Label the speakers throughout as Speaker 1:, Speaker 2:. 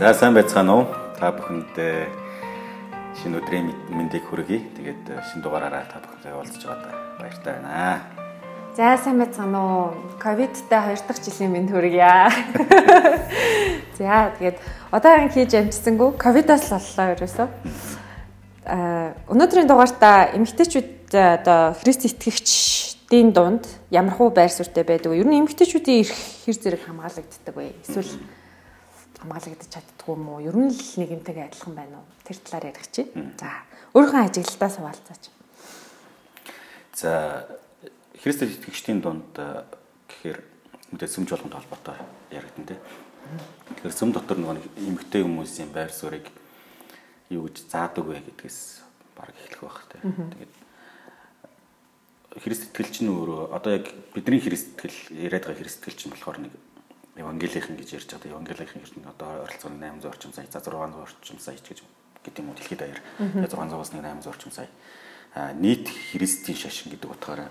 Speaker 1: За сайн байцгаана уу? Та бүхэнд шинэ өдрийн мэндийг хүргэе. Тэгээд шинэ дугаараараа та бүхэнтэй уулзж байгаад баяртай байна.
Speaker 2: За сайн байцгаана уу? Ковидтай 2 дахь жилийн мэнд хүргье. За тэгээд одоо ан хийж амжсангүй ковидоос боллоо ерөөсөө. Аа өнөөдрийн дугаартаа эмэгтэйчүүд одоо Христ итгэгчдийн дунд ямар хуу байр суурьтай байдаг вэ? Ер нь эмэгтэйчүүдийн эрх хэр зэрэг хамгаалагддаг вэ? Эсвэл хамгаалагдаж чаддгүй юм уу? Ер нь л нэгэнтэйгээ адилхан байна уу? Тэр талаар ярих чи. За, өөрийнхөө ажиглалтаас хуваалцаач.
Speaker 1: За, Христ итгэгчдийн дунд гэхээр мэдээ сүмж болгонд холбоотой яригдэн тэ. Тэгэхээр сүм дотор нэг эмгтэй хүмүүсийн байр суурийг юу гэж заадаг вэ гэдгээс баг эхлэх байх тэ. Тэгээд Христ итгэгч нь өөрөө одоо яг бидний Христ итгэл яриад байгаа Христ итгэгч нь болохоор нэг евангелийнхэн гэж ярьж байгаа. Евангелийнхэн ер нь одоо ойролцоогоор 800 орчим сая, за 600 орчим сая гэж гэдэг юм уу дэлхийд даяар. 600-аас 800 орчим сая. А нийт христийн шашин гэдэг утгаараа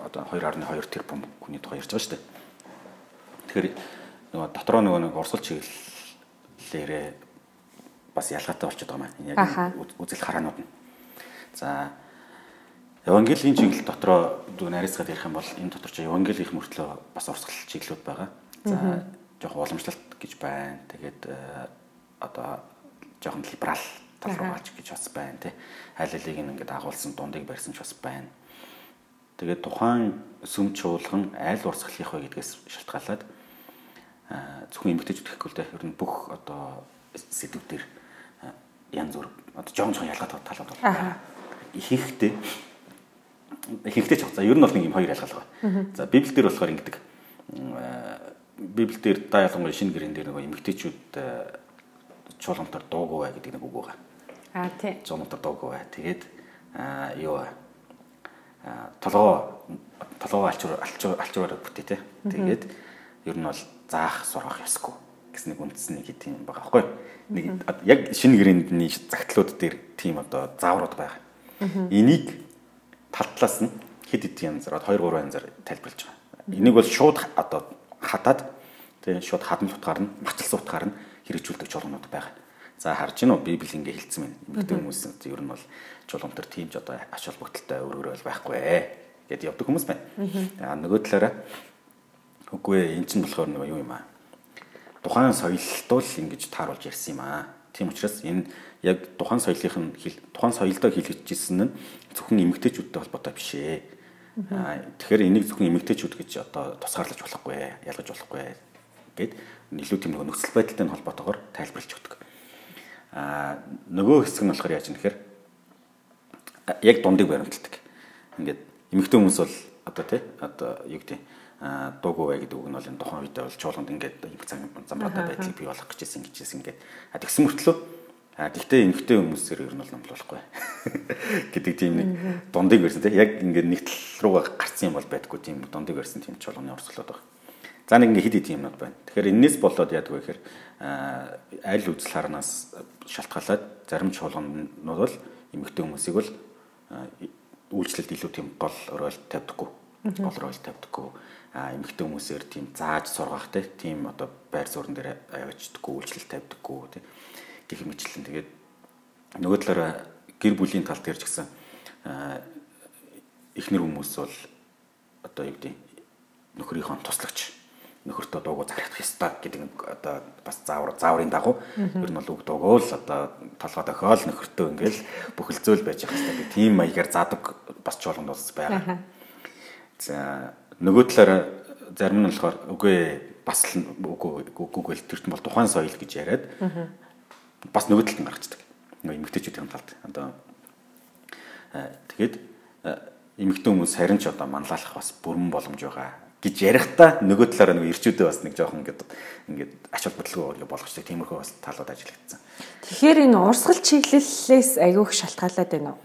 Speaker 1: одоо 2.2 тэрбум хүний тухай ярьж байгаа шүү дээ. Тэгэхээр нөгөө дотроо нөгөө нэг урсгал чиглэлээрээ бас ялгаатай болчиход байгаа маань. Яг үзэл хараанууд нь. За Евангелийн чиглэл дотроо дүү нарийсгаад ярих юм бол энэ дотор ч Евангелийнх мөртлөө бас урсгал чиглэлүүд байгаа. За жоохон уламжлалт гэж байна. Тэгээд одоо жоохон либерал тал руу гач гэж бас байна тий. Айл алийг ингээд агуулсан дундыг барьсан ч бас байна. Тэгээд тухайн сүм чуулган айл урсгалынх вэ гэдгээс шалтгаалаад зөвхөн эмгтээч гэхгүй л дээ. Ер нь бүх одоо сэдвүүдээр янз бүр одоо жоон жоон ялгаатай талууд байна. Ихэнхдээ ихэнхдээ ч за ер нь бол нэг юм хоёр ялгалгаа. За Библиэл дээр болохоор ингэдэг. Библиэл дээр да ялангуяа шинэ гэрэн дээр нөгөө эмгтээчүүд чуулгантар дуугүй бай гэдэг нэг үг байгаа.
Speaker 2: Аа тий.
Speaker 1: Чуулгантар дуугүй бай. Тэгээд аа юу толгоо толгоо алчуур алчуур алчуураар бүтээ тий. Тэгээд ер нь бол заах сургах ёсгүй гэсэн нэг үндсэн нэг хэдийн юм байгаа байхгүй. Нэг яг шинэ гэрээний загтлууд дээр тийм одоо зааврууд байгаа. Энийг тал талаас нь хэд хэдэн янзаар 2 3 янзаар тайлбарлаж байгаа. Энийг бол шууд одоо хадаад тэгээ шууд хадмал утгаар нь мацалсан утгаар нь хэрэгжүүлдэг чуулганууд байгаа. За харж гинөө Библи ингээ хэлсэн байна. Эмэгтэй хүмүүс ер нь бол чуулган төр тийм ч одоо ач холбогдолтой өөр өөр байхгүй ээ гэд явдаг хүмүүс байна. Аа нөгөө талаараа үгүй ээ эн чинь болохоор нөгөө юу юм аа. Тухайн соёлтол ингэж тааруулж ярьсан юм аа. Тийм учраас энэ яг тухайн соёлынх нь тухайн соёлдоо хийлгэжсэн нь зөвхөн эмэгтэйчүүдтэй холбоотой биш ээ. Тэгэхээр энийг зөвхөн эмэгтэйчүүд гэж одоо тусгаарлаж болохгүй ээ, ялгаж болохгүй ээ гэд илүү тийм нэг нөхцөл байдалтай холбоотойгоор тайлбарлаж өгдөг. Аа нөгөө хэсэг нь болохоор яаж юм гэхээр яг дундыг баримталдаг. Ингээд эмэгтэй хүмүүс бол одоо тий одоо юу гэдэг дуугүй бай гэдэг үг нь бол энэ тухайн үедээ бол чуулганд ингээд замбраатай байдлыг бий болгох гэжсэн гэжсэн ингээд тэгсэн мөртлөө А гэхдээ эмгтэй хүмүүсээр ер нь бол номлохгүй гэдэг тийм нэг дундыг барьсан тийм яг ингээд нэг тал руугаа гарцсан юм бол байдгүй тийм дундыг барьсан тийм чуулганы орсголоод байгаа. За нэг ингээд хэд хэд юмнууд байна. Тэгэхээр энэс болоод яадаг вэ гэхээр аль үзэл харанаас шалтгаалаад зарим чуулганууд бол эмгтэй хүмүүсийг бол үйлчлэлд илүү тийм гол роль тавьдаггүй. Гол роль тавьдаггүй. А эмгтэй хүмүүсээр тийм зааж сургах тийм одоо байр суурин дээр аваачдаггүй үйлчлэл тавьдаггүй тийм гэх мэтлэн тэгээд нөгөө талаараа гэр бүлийн талд ярьж гисэн эхнэр хүмүүс бол одоо юу гэдэг нөхрийнхөө туслагч нөхөртөө дуугаа зарах ёстой гэдэг одоо бас заавар зааврын дагуу ер нь бол үг дуугаа л одоо толгой дохиол нөхөртөө ингээл бүхэлзөөл байж явах хэрэгтэй гэх тийм маягаар заадаг бас чуулганд бас байгаа. За нөгөө талаараа зарим нь болохоор үгүй бас л үгүй үгүй л тэрт бол тухайн соёл гэж яриад бас нөгөө талд нь гаргацдаг. Нөгөө эмгтээчүүдийн талд. Одоо тэгээд эмгтэн хүмүүс харин ч одоо манлайлах бас бүрэн боломж байгаа гэж ярихдаа нөгөө талаараа нөгөө ирчүүдээ бас нэг жоохон ингээд ингээд ач холбогдолгүй болгочтой тиймэрхүү бас талууд ажиллагдсан.
Speaker 2: Тэгэхээр энэ урсгал чиглэлээс аягүй их шалтгаалаад байна уу?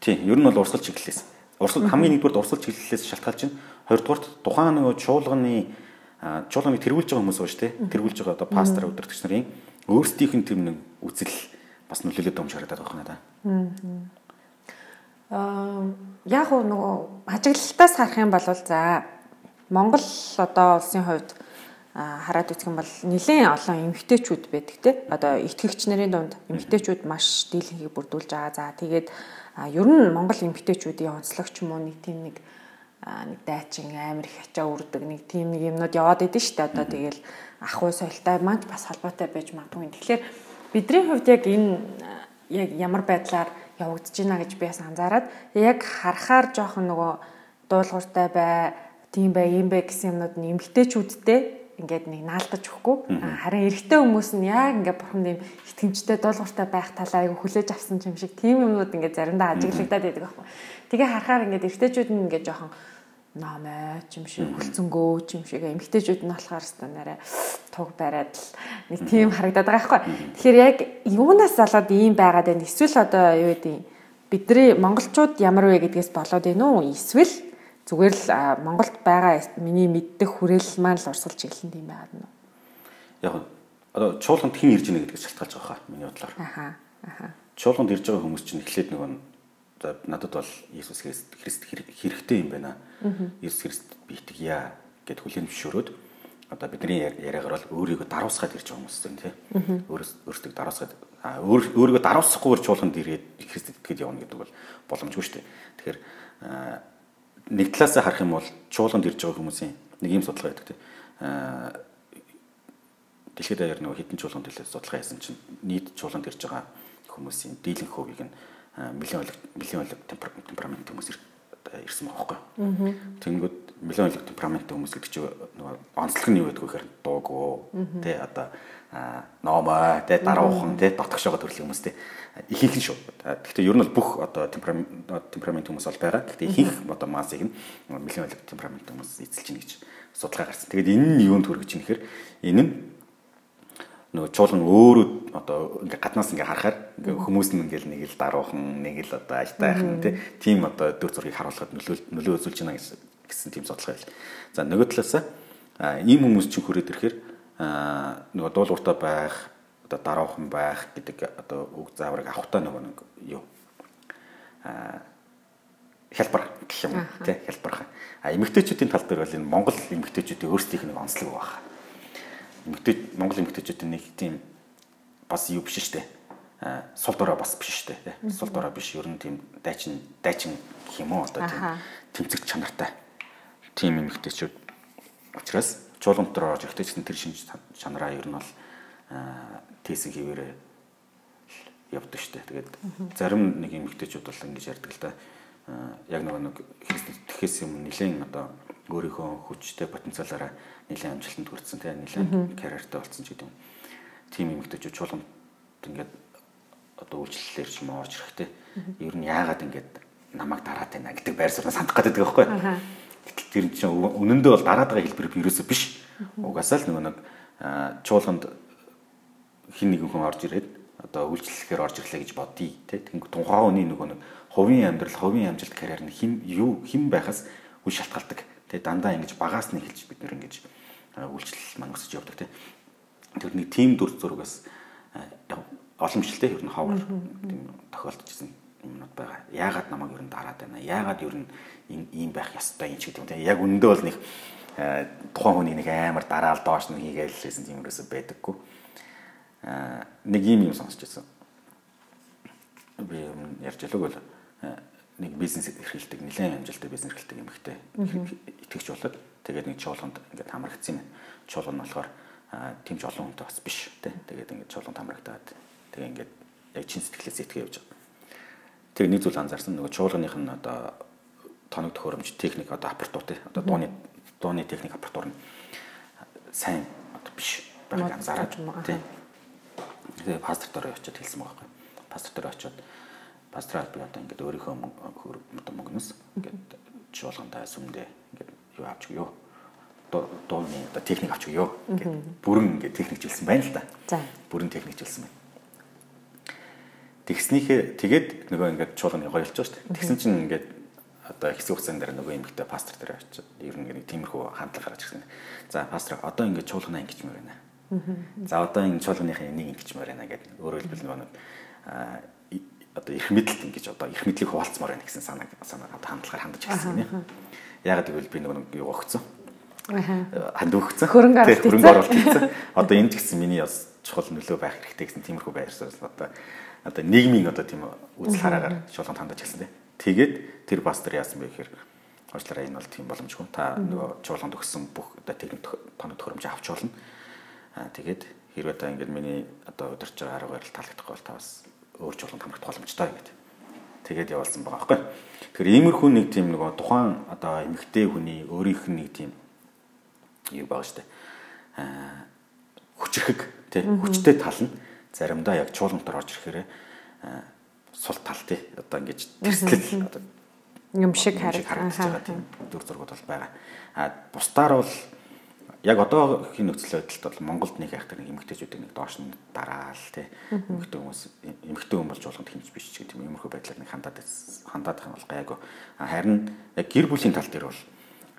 Speaker 1: Тийм, ер нь бол урсгал чиглэлээс. Урсгал хамгийн нэгдүгээр урсгал чиглэлээс шалтгаалж чинь хоёрдугаарт тухайн нөгөө чуулганы чуулганыг тэргүүлж байгаа хүмүүс ба шүү дээ. Тэргүүлж байгаа одоо пастор өдөртөгч нарын өөрсдийнх нь тэр нэг үзэл бас нөлөөлөд байгаа юм шиг харагдаад байна надаа.
Speaker 2: Аа яг уу нөгөө ажиглалтаас харах юм бол за Монгол одоо улсын хувьд хараад үзэх юм бол нэлээд олон эмгтээчүүд байдаг те. Одоо итгэгч нарын дунд эмгтээчүүд маш дийлэнхийг бүрдүүлж байгаа. За тэгээд ер нь Монгол эмгтээчүүдийн онцлогч юм уу нэг тийм нэг нэг дайчин амар их ачаа үрдэг нэг тийм нэг юмнууд яваад идэв дээ. Одоо тэгэл ахуй соёлтой маань бас холбоотой байж магадгүй. Тэгэхээр бидний хувьд яг энэ яг ямар байдлаар явагдаж байна гэж би бас анзаараад яг харахаар жоохон нөгөө дуулууртай бай, тийм бай, юм бай гэсэн юмнууд нь эмгтээчүүдтэй ингээд нэг наалдаж өгөхгүй. Харин эрэгтэй хүмүүс нь яг ингээд бурхан дэм итгэмжтэй дуулууртай байх талаа айгу хүлээж авсан юм шиг тийм юмнууд ингээд заримдаа ажиглагдаад байдаг байхгүй. Тэгээ харахаар ингээд эрэгтэйчүүд нь ингээд жоохон намаа ч юм шиг хөлцөнгөө ч юм шиг эмгтээчүүд нь болохоор хэвээр нэрэ туг бариад л нэг тийм харагдаад байгаа байхгүй. Тэгэхээр яг юунаас болоод ийм байгаад байна? Эсвэл одоо юу гэдэг бидний монголчууд ямар вэ гэдгээс болоод байна уу? Эсвэл зүгээр л Монголд байгаа миний мэддэг хүрээлэл маань л урсгалж эхэлсэн юм байгаад нь.
Speaker 1: Яг одоо чуулганд хэн ирж ийнэ гэдгээс шалтгаалж байгаа хаа миний бодлоор. Аха. Аха. Чуулганд ирж байгаа хүмүүс чинь эхлээд нөгөө за надад бол Иесус Христ хэрэгтэй юм байна. Иесус Христ би итгэе гэд хүлээн зөвшөөрөөд одоо бидний яриагаар бол өөрийгөө даруусгаад ирж байгаа хүмүүс байна тий. Өөрөөс өөртөө даруусгаад өөрийгөө даруусахгүйгээр чуулганд ирээд Христ итгэхэд явна гэдэг бол боломжгүй шүү дээ. Тэгэхээр нэг талаас харах юм бол чуулганд ирж байгаа хүмүүсийн нэг юм судалгаа байдаг тий. Дэлхийд даяар нөгөө хитэн чуулганд төлөө судалгаа хийсэн чинь нийт чуулганд ирж байгаа хүмүүсийн дийлэнх хувийг нь миллион миллион темперамент хүмүүс ирсэн байгаа байхгүй. Тэнгүүд миллион темперамент хүмүүс гэдэг чинь нөгөө онцлог нь юу гэдэг вэ гэхээр дуугүй тий одоо номоо тий даруухан тий байгаа төрлийн хүмүүс тий ихийнх нь шүү. Гэхдээ ер нь бол бүх одоо темперамент темперамент хүмүүс бол байгаа. Гэхдээ ихийнх одоо массыг нь миллион темперамент хүмүүс эзэлж чинь гэж судалгаа гарсан. Тэгээд энэ нь юунд хүргэж чинь гэхээр энэ нь нөгөө чуулган өөрөө одоо ингээ гаднаас ингээ харахаар ингээ хүмүүс нь ингээл нэг л даруухан нэг л одоо ажтайхан тийм одоо дөр зургийг харуулхад нөлөө нөлөө үзүүлж байна гэсэн тийм судалгаа байл. За нөгөө талаас ийм хүмүүс чинь хүрээд ирэхээр нөгөө дуулууртай байх одоо даруухан байх гэдэг одоо үг зааврыг авахтаа нөгөө нэг юу? Хялбар гэх юм тий хялбархан. А эмэгтэйчүүдийн тал дээр бол энэ Монгол эмэгтэйчүүдийн өөрсдийнх нь онцлог байна эмгтэй Монгол эмгтэйчүүд нэг тийм бас юу биш штэ. Сул дорой бас биш штэ. Сул дорой биш ер нь тийм дайчин дайчин гэх юм уу одоо тийм тэмцэгч чанартай. Тийм эмгтэйчүүд учраас чуулган дотор орж ихтэйчсэн тэр шинж чанараа ер нь бол тээсэн хിവэрэ явдаг штэ. Тэгээд зарим нэг эмгтэйчүүд бол ингэж ярьдаг л да. Яг нөгөө нэг христэд итгэхээс юм нэлээд одоо өөрийнхөө хүчтэй потенциалаараа нэлээд амжилтанд хүрсэн тийм нэлээд карьертай болсон ч гэдэг юм. Тим эмэгтэйчүүд чуулганд ингээд одоо үйлчлэлээр ч юм орж ирэхтэй. Ер нь яагаад ингээд намайг дараад байна гэдэг байр суурьнаа сандах гэдэг байхгүй. Гэтэл тэр чинь үнэндээ бол дараад байгаа хэлбэр ерөөсөө биш. Угаасаа л нөгөө нэг чуулганд хин нэгэн хүн орж ирээд одоо үйлчлэхээр орж ирлээ гэж бодъё те. Тэгвэл тухайн хүний нөгөө нэг хувийн амьдрал, хувийн амжилт карьер нь хин юу хин байхаас үл шалтгаалдаг. Тэгээ дандаа ингэж багаас нь эхэлж бид нэр ингэж үйлчлэл өсөж явдаг тийм. Тэр нэг тим дүр зургаас олон мэлтэй ер нь ховор тийм тохиолдож ирсэн юмнууд байгаа. Яагаад намайг ер нь дараад байна? Яагаад ер нь ийм байх ёстой юм ч гэдэг юм тийм. Яг үндэ бол нэг тухайн хүний нэг амар дараал доош нь хийгээл лээсэн тийм ерөөсөй байдаггүй. Аа нэг юм юм сонсч байсан. Би ярьж ялаг бол нэг бизнес эрхэлдэг, нэлээд амжилттай бизнес эрхэлдэг юм ихтэй итгэж болоод тэгээд нэг чуулганд ингээд хамрагдсан юм. Чуулган нь болохоор тэмч олон хүнтэй бас биш тий. Тэгээд ингээд чуулганд хамрагдаад тэгээд ингээд яг чин сэтгэлээс итгэж явж байгаа. Тэр нэг зүйл анзаарсан нөгөө чуулганых нь одоо тоног төхөөрөмж техник одоо апартууд тий. Одоо дууны дууны техник апартур нь сайн одоо биш байгааг анзаараад тий. Тэгээд пастор дөрөө очиод хэлсэн байгаа байхгүй. Пастор дөрөө очиод пастрал би одоо ингээд өөрийнхөө одоо мөнгнөөс ингээд чуулгандаа сүмдээ ингээд юу авч өгөө. Дууны одоо техник авч өгөө. Ингээд бүрэн ингээд техникжилсэн байна л да. За. Бүрэн техникжилсэн байна. Тэгснийхээ тэгээд нөгөө ингээд чуулганы гоёлж байгаа шүү дээ. Тэгсэн чинь ингээд одоо хэсэг хугацаанд дараа нөгөө эмэгтэй пастор дээр очиж ер нь нэг тиймэрхүү хандлага гарч ирсэн. За пастор одоо ингээд чуулгана ингэчмээр байна. За одоо энэ чуулганыхаа энийг ингэчмээр байна гэдэг. Өөрөөр хэлбэл нөгөө одоо их мэдлэлт ингэж одоо их мэдлийг хуваалцмаар байна гэсэн санааг санаагаа хандлагаар хандаж ирсэн юм. Ягаад гэвэл би нэг юу өгцөн. ханд өгцөн.
Speaker 2: Хөрөнгө оруулалт
Speaker 1: хөрөнгө оруулалт хийсэн. Одоо энэ ч гэсэн миний бас чухал нөлөө байх хэрэгтэй гэсэн тиймэрхүү байрсаас одоо одоо нийгмийн одоо тийм үзэл хараагаар шулганд хандаж хэлсэн тийм. Тэгээд тэр пастор яасан бэ гэхээр уучлаарай энэ бол тийм боломжгүй. Та нөгөө чуулганд өгсөн бүх одоо техник тоног төхөөрөмж авч болно. Аа тэгээд хэрвээ та ингээд миний одоо удирч байгаа арга барил таалагдахгүй бол та бас өөр чуулганд хамрах боломжтой гэдэг. Тэгээд явуулсан байгаа байхгүй. Тэгэхээр иймэрхүү нэг тийм нөгөө тухайн одоо эмэгтэй хүний өөрийнх нь нэг тийм юу байгаа штэ. Аа хүчрхэг тий хүчтэй тал нь заримдаа яг чуулгантаар орж ирэхээр сул тал тий одоо ингэж тэрслэл одоо
Speaker 2: юм шиг харагдаж
Speaker 1: байгаа тийм дүр зургууд бол байгаа. А бусдаар бол яг одоогийн нөхцөл байдалд бол Монголд нэг яг тэр эмгтээчүүдийг нэг доош нь дараал тий эмгтээ хүмүүс эмгтээ хүн болж болгонд хэмж биш ч гэдэг юм иймэрхүү байдлаар нэг хандаад хандаад байгаа бол гайгүй. Харин яг гэр бүлийн тал дээр бол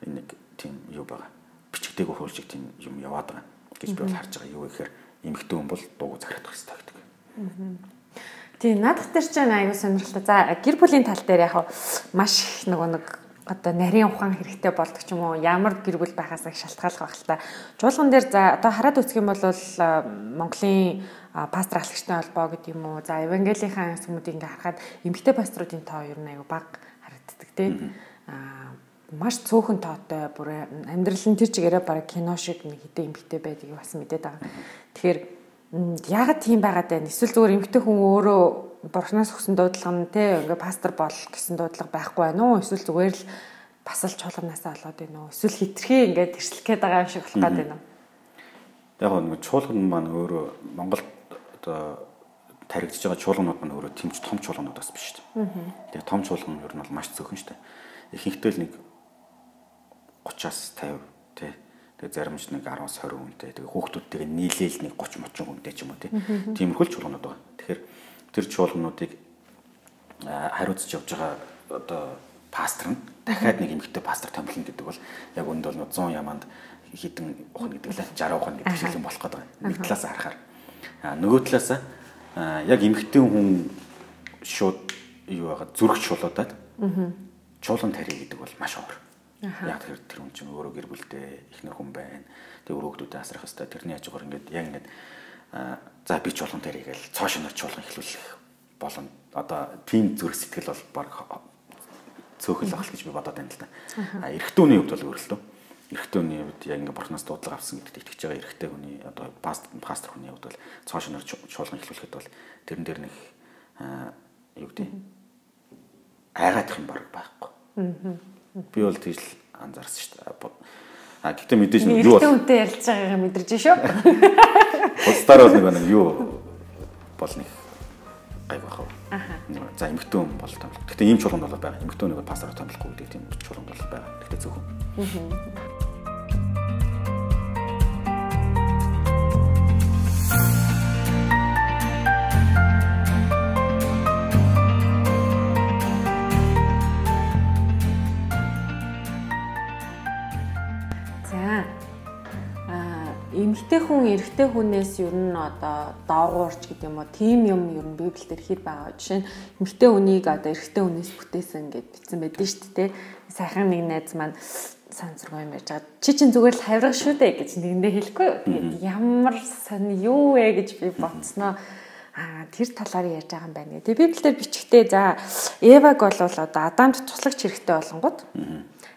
Speaker 1: нэг тийм юу байгаа. Бичигдээгөө хуульчиг тийм юм яваад байгаа гэж би бол харж байгаа. Юу гэхээр эмгтээ хүн бол дууг захиадах хэрэгтэй гэдэг.
Speaker 2: Тийм надад тэр чинь аюу сонирхолтой. За гэр бүлийн тал дээр яг маш их нөгөө нэг одоо нарийн ухаан хэрэгтэй болдог ч юм уу ямар гэр бүл байхаас их шалтгааллах байх л та. Жуулган дээр за одоо хараад үзэх юм бол Монголын пастор ахлагчтай холбоо гэдэг юм уу за евангелийнхаа хүмүүсийг ингээ харахад эмгтэй пасторуудын тоо ер нь аюу бага харагддаг тийм аа маш цөөхөн тоотой бүр амьдрал нь тэр чигээрээ баг кино шиг нэг хитэ эмгтэй байдгийг бас мэдээд байгаа. Тэгэхээр яагаад тийм байгаад байна? Эсвэл зүгээр эмгтэй хүн өөрөө бурхнаас өгсөн дуудлага нь те ингээ пастор бол гэсэн дуудлага байхгүй байна уу? Эсвэл зүгээр л бас л чуулганаасаа болоод байна уу? Эсвэл хитрхи ингээ тэрслэх гээд байгаа юм шиг болох гээд байна уу?
Speaker 1: Яг нэг чуулган маань өөрөө Монголд одоо таригдж байгаа чуулганууд маань өөрөө тэмч том чуулганууд бас биш шүү дээ. Тэгээ том чуулган ер нь бол маш цөөхөн шүү дээ. Ихэнхдээ л нэг 30-аас 50 тий. Тэгээ зарим ч нэг 10-аас 20 хүнтэй. Тэгээ хүүхдүүдтэйгээ нийлээл нэг 30 30 хүнтэй ч юм уу тий. Тиймэрхүү чуулганууд байгаа. Тэгэхээр тэр чуулгануудыг хариуцж явж байгаа одоо пастор нь дахиад нэг эмэгтэй пастор томилно гэдэг бол яг өнд бол 100 яманд хідэн ухна гэдэг лээ 60 ухна гэдэг шиг юм болох гэдэг. Нэг талаас харахаар нөгөө талаас яг эмэгтэй хүн шууд юу байгаа зүрх чуулуудаад чуулган тарих гэдэг бол маш уур. Яг тэр тэр хүн чинь өөрөө гэр бүлтэй ихнэр хүн байна. Тэгээ өрөөгдүүдэд асрах хэвээр тэрний хажуугаар ингээд яг ингээд за би ч болгон дээр игээл цоо шинээр чуулган эхлүүлэх болон одоо тийм зүрх сэтгэл бол баг цөөхөл ах гэж би бодоод байна л да. А эрэгтэй хүний хувьд бол өөрлөлтөө. Эрэгтэй хүний хувьд яг ингээ бурхнаас дуудлага авсан гэдэгт итгэж байгаа эрэгтэй хүний одоо пастор пастор хүний хувьд бол цоо шинээр чуулган эхлүүлэхэд бол тэрэн дээр нэг юу гэдэг айгаадах юм баг байхгүй. Би бол тийж л анзаарсан шүү дээ. А гэхдээ мэдээж
Speaker 2: юу бол үнтэй ярилж байгаагаа мэдэрч шүү.
Speaker 1: Улсдаар бол нэг нэг юу бол нэг гай бахав. За эмхтэн бол томлох. Гэхдээ ийм чуулганд бол байгаа. Эмхтэн нэг пассаар томлохгүй гэдэг тийм чуулганд бол байгаа. Гэхдээ зөвхөн.
Speaker 2: Эмэгтэй хүн эрэгтэй хүнээс ер нь одоо доогуурч гэдэг юм уу тийм юм ер нь библиэлд ирэхэд байгаа. Жишээ нь эмэгтэй хүнийг одоо эрэгтэй хүнээс бүтээсэн гэд бичсэн байдаг шүү дээ. Сайхан нэг найз маань сансргүй юм ярьж байгаа. Чи чинь зүгээр л хавирга шүү дээ гэж нэгэндээ хэлэхгүй. Тэгээд ямар сони юу вэ гэж би бодсноо а тэр талаар ярьж байгаа юм байна. Тэгээ библиэлд бичгтээ за Эваг бол одоо Адамд туслагч хэрэгтэй болонгууд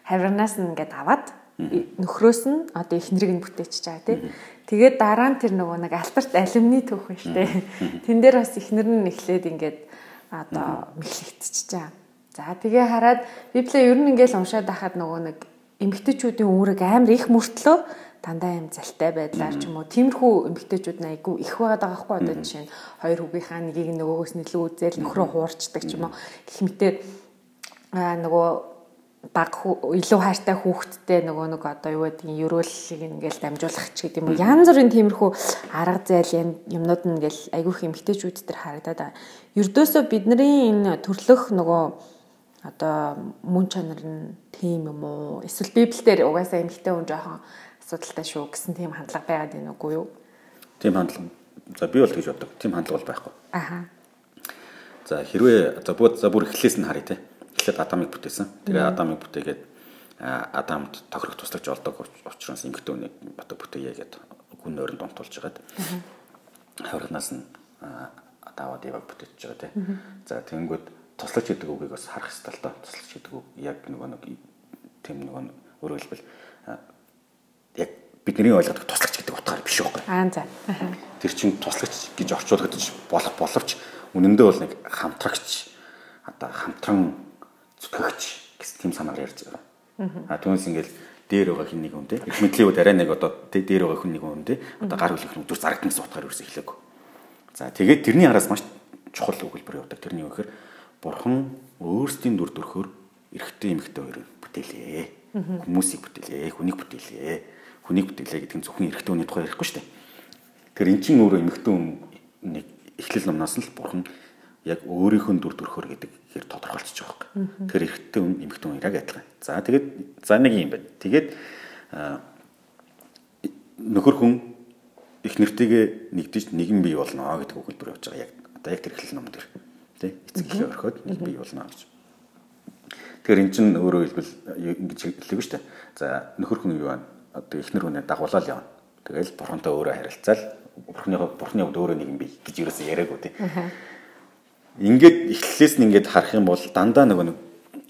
Speaker 2: хавирнаас нь ингээд аваад нөхрөөс нь одоо эхнэрийг нь бүтээчихэж байгаа тий. Тэгээд дараа нь тэр нөгөө нэг альберт алюминий түүх байна штэ. Тэн дээр бас эхнэр нь эхлээд ингээд одоо мэхлэгдчихэж байгаа. За тэгээ хараад Библийг ер нь ингээл уншаад байхад нөгөө нэг эмгтээчүүдийн үүрэг амар их мөртлөө дандаа юм залтай байдлаар ч юм уу тиймэрхүү эмгтээчүүд нь айгүй их байгаад байгаа хгүй одоо жишээ нь хоёр хүүгийнхаа нэгийг нөгөөгөөс нэлээд үзэл нөхрөө хуурчдаг ч юм уу гэх мэтэр нөгөө баг илүү хайртай хүүхэдтэй нөгөө нэг одоо юу гэдэг нь ерөөллийг ингээл дамжуулах ч гэдэг юм уу. Янз бүрийн тиймэрхүү арга зээл юмнууд нь ингээл айгүйх эмгтээчүүд төр харагдаад байгаа. Ердөөсөө бидний энэ төрлөх нөгөө одоо мөн чанар нь тийм юм уу? Эсвэл библиэлд угаасаа эмгтээ хүн жоохон асуудалтай шүү гэсэн тийм хандлага байгаад байна уу юу?
Speaker 1: Тийм хандлага. За би бол тэгж боддог. Тийм хандлага бол байхгүй.
Speaker 2: Аха.
Speaker 1: За хэрвээ за бүр за бүр эхлээс нь харъя те эхлээд Адамыг бүтээсэн. Тэгээ Адамыг бүтээгээд Адамд тохирох туслагч олдог учраас эмэгтэй хүнийг одоо бүтээе гэдэг хүн нойронд онтулж байгаад хаврагнаас нь даваад яваг бүтээж байгаа тийм. За тэгэнгүүт туслагч гэдэг үгийг бас харах хэрэгтэй л доо. Туслагч гэдэг үг яг нөгөө нэг тийм нөгөө өөрөөр хэлбэл яг бидний ойлгодог туслагч гэдэг утгаар биш байхгүй.
Speaker 2: Аа за.
Speaker 1: Тэр чинь туслагч гэж орчуулагдаж болох боловч үнэндээ бол нэг хамтрагч одоо хамтран зүтгэгч гэсэн тийм санаагаар ярьж байгаа. Аа түүнээс ингээл дээр байгаа хин нэг хүн те их мэдлийн үед арай нэг одоо дээр байгаа хүн нэг хүн те одоо гар хөлөх нүдүр зарагдсан гэсэн утгаар ерөөсөө хэлээгүй. За тэгээд тэрний араас маш чухал өгүүлбэр явдаг. Тэрний юу гэхээр бурхан өөрсдийн дүр төрхөөр эрэгтэй эмэгтэй хоёрыг бүтээлээ. Хүмүүсийг бүтээлээ, хүнийг бүтээлээ. Хүнийг бүтээлээ гэдэг нь зөвхөн эрэгтэй хүний тухай ярихгүй шүү дээ. Тэр эн чинь өөрөө эмэгтэй хүнийг эхлэл номноос л бурхан яг өөрийнхөө дүр төрхөөр гэдэг хэр тодорхойлчихж байгаа юм. Тэр эрэгтэй хүн эмэгтэй хүн яг адилхан. За тэгээд за нэг юм байна. Тэгээд нөхөр хүн их нэртэйгээ нэгдэж нэгэн бий болно гэдэг өгүүлбэр явж байгаа. Яг одоо яг тэр эхлэл ном дээр тий эцэг ихээ орхиод нэг бий болно гэж. Тэгэхээр эн чинь өөрөө хэлбэл ингэж хэллэг шүү дээ. За нөхөр хүн юу байна? Одоо эхнэр хүнээ дагуулаад явна. Тэгэл бурхантай өөрөө харилцаал бурхны бурхны хувьд өөрөө нэгэн бий гэж ерөөсөө яриаггүй тий ингээд эхлэлээс нь ингээд харах юм бол дандаа нөгөө нэг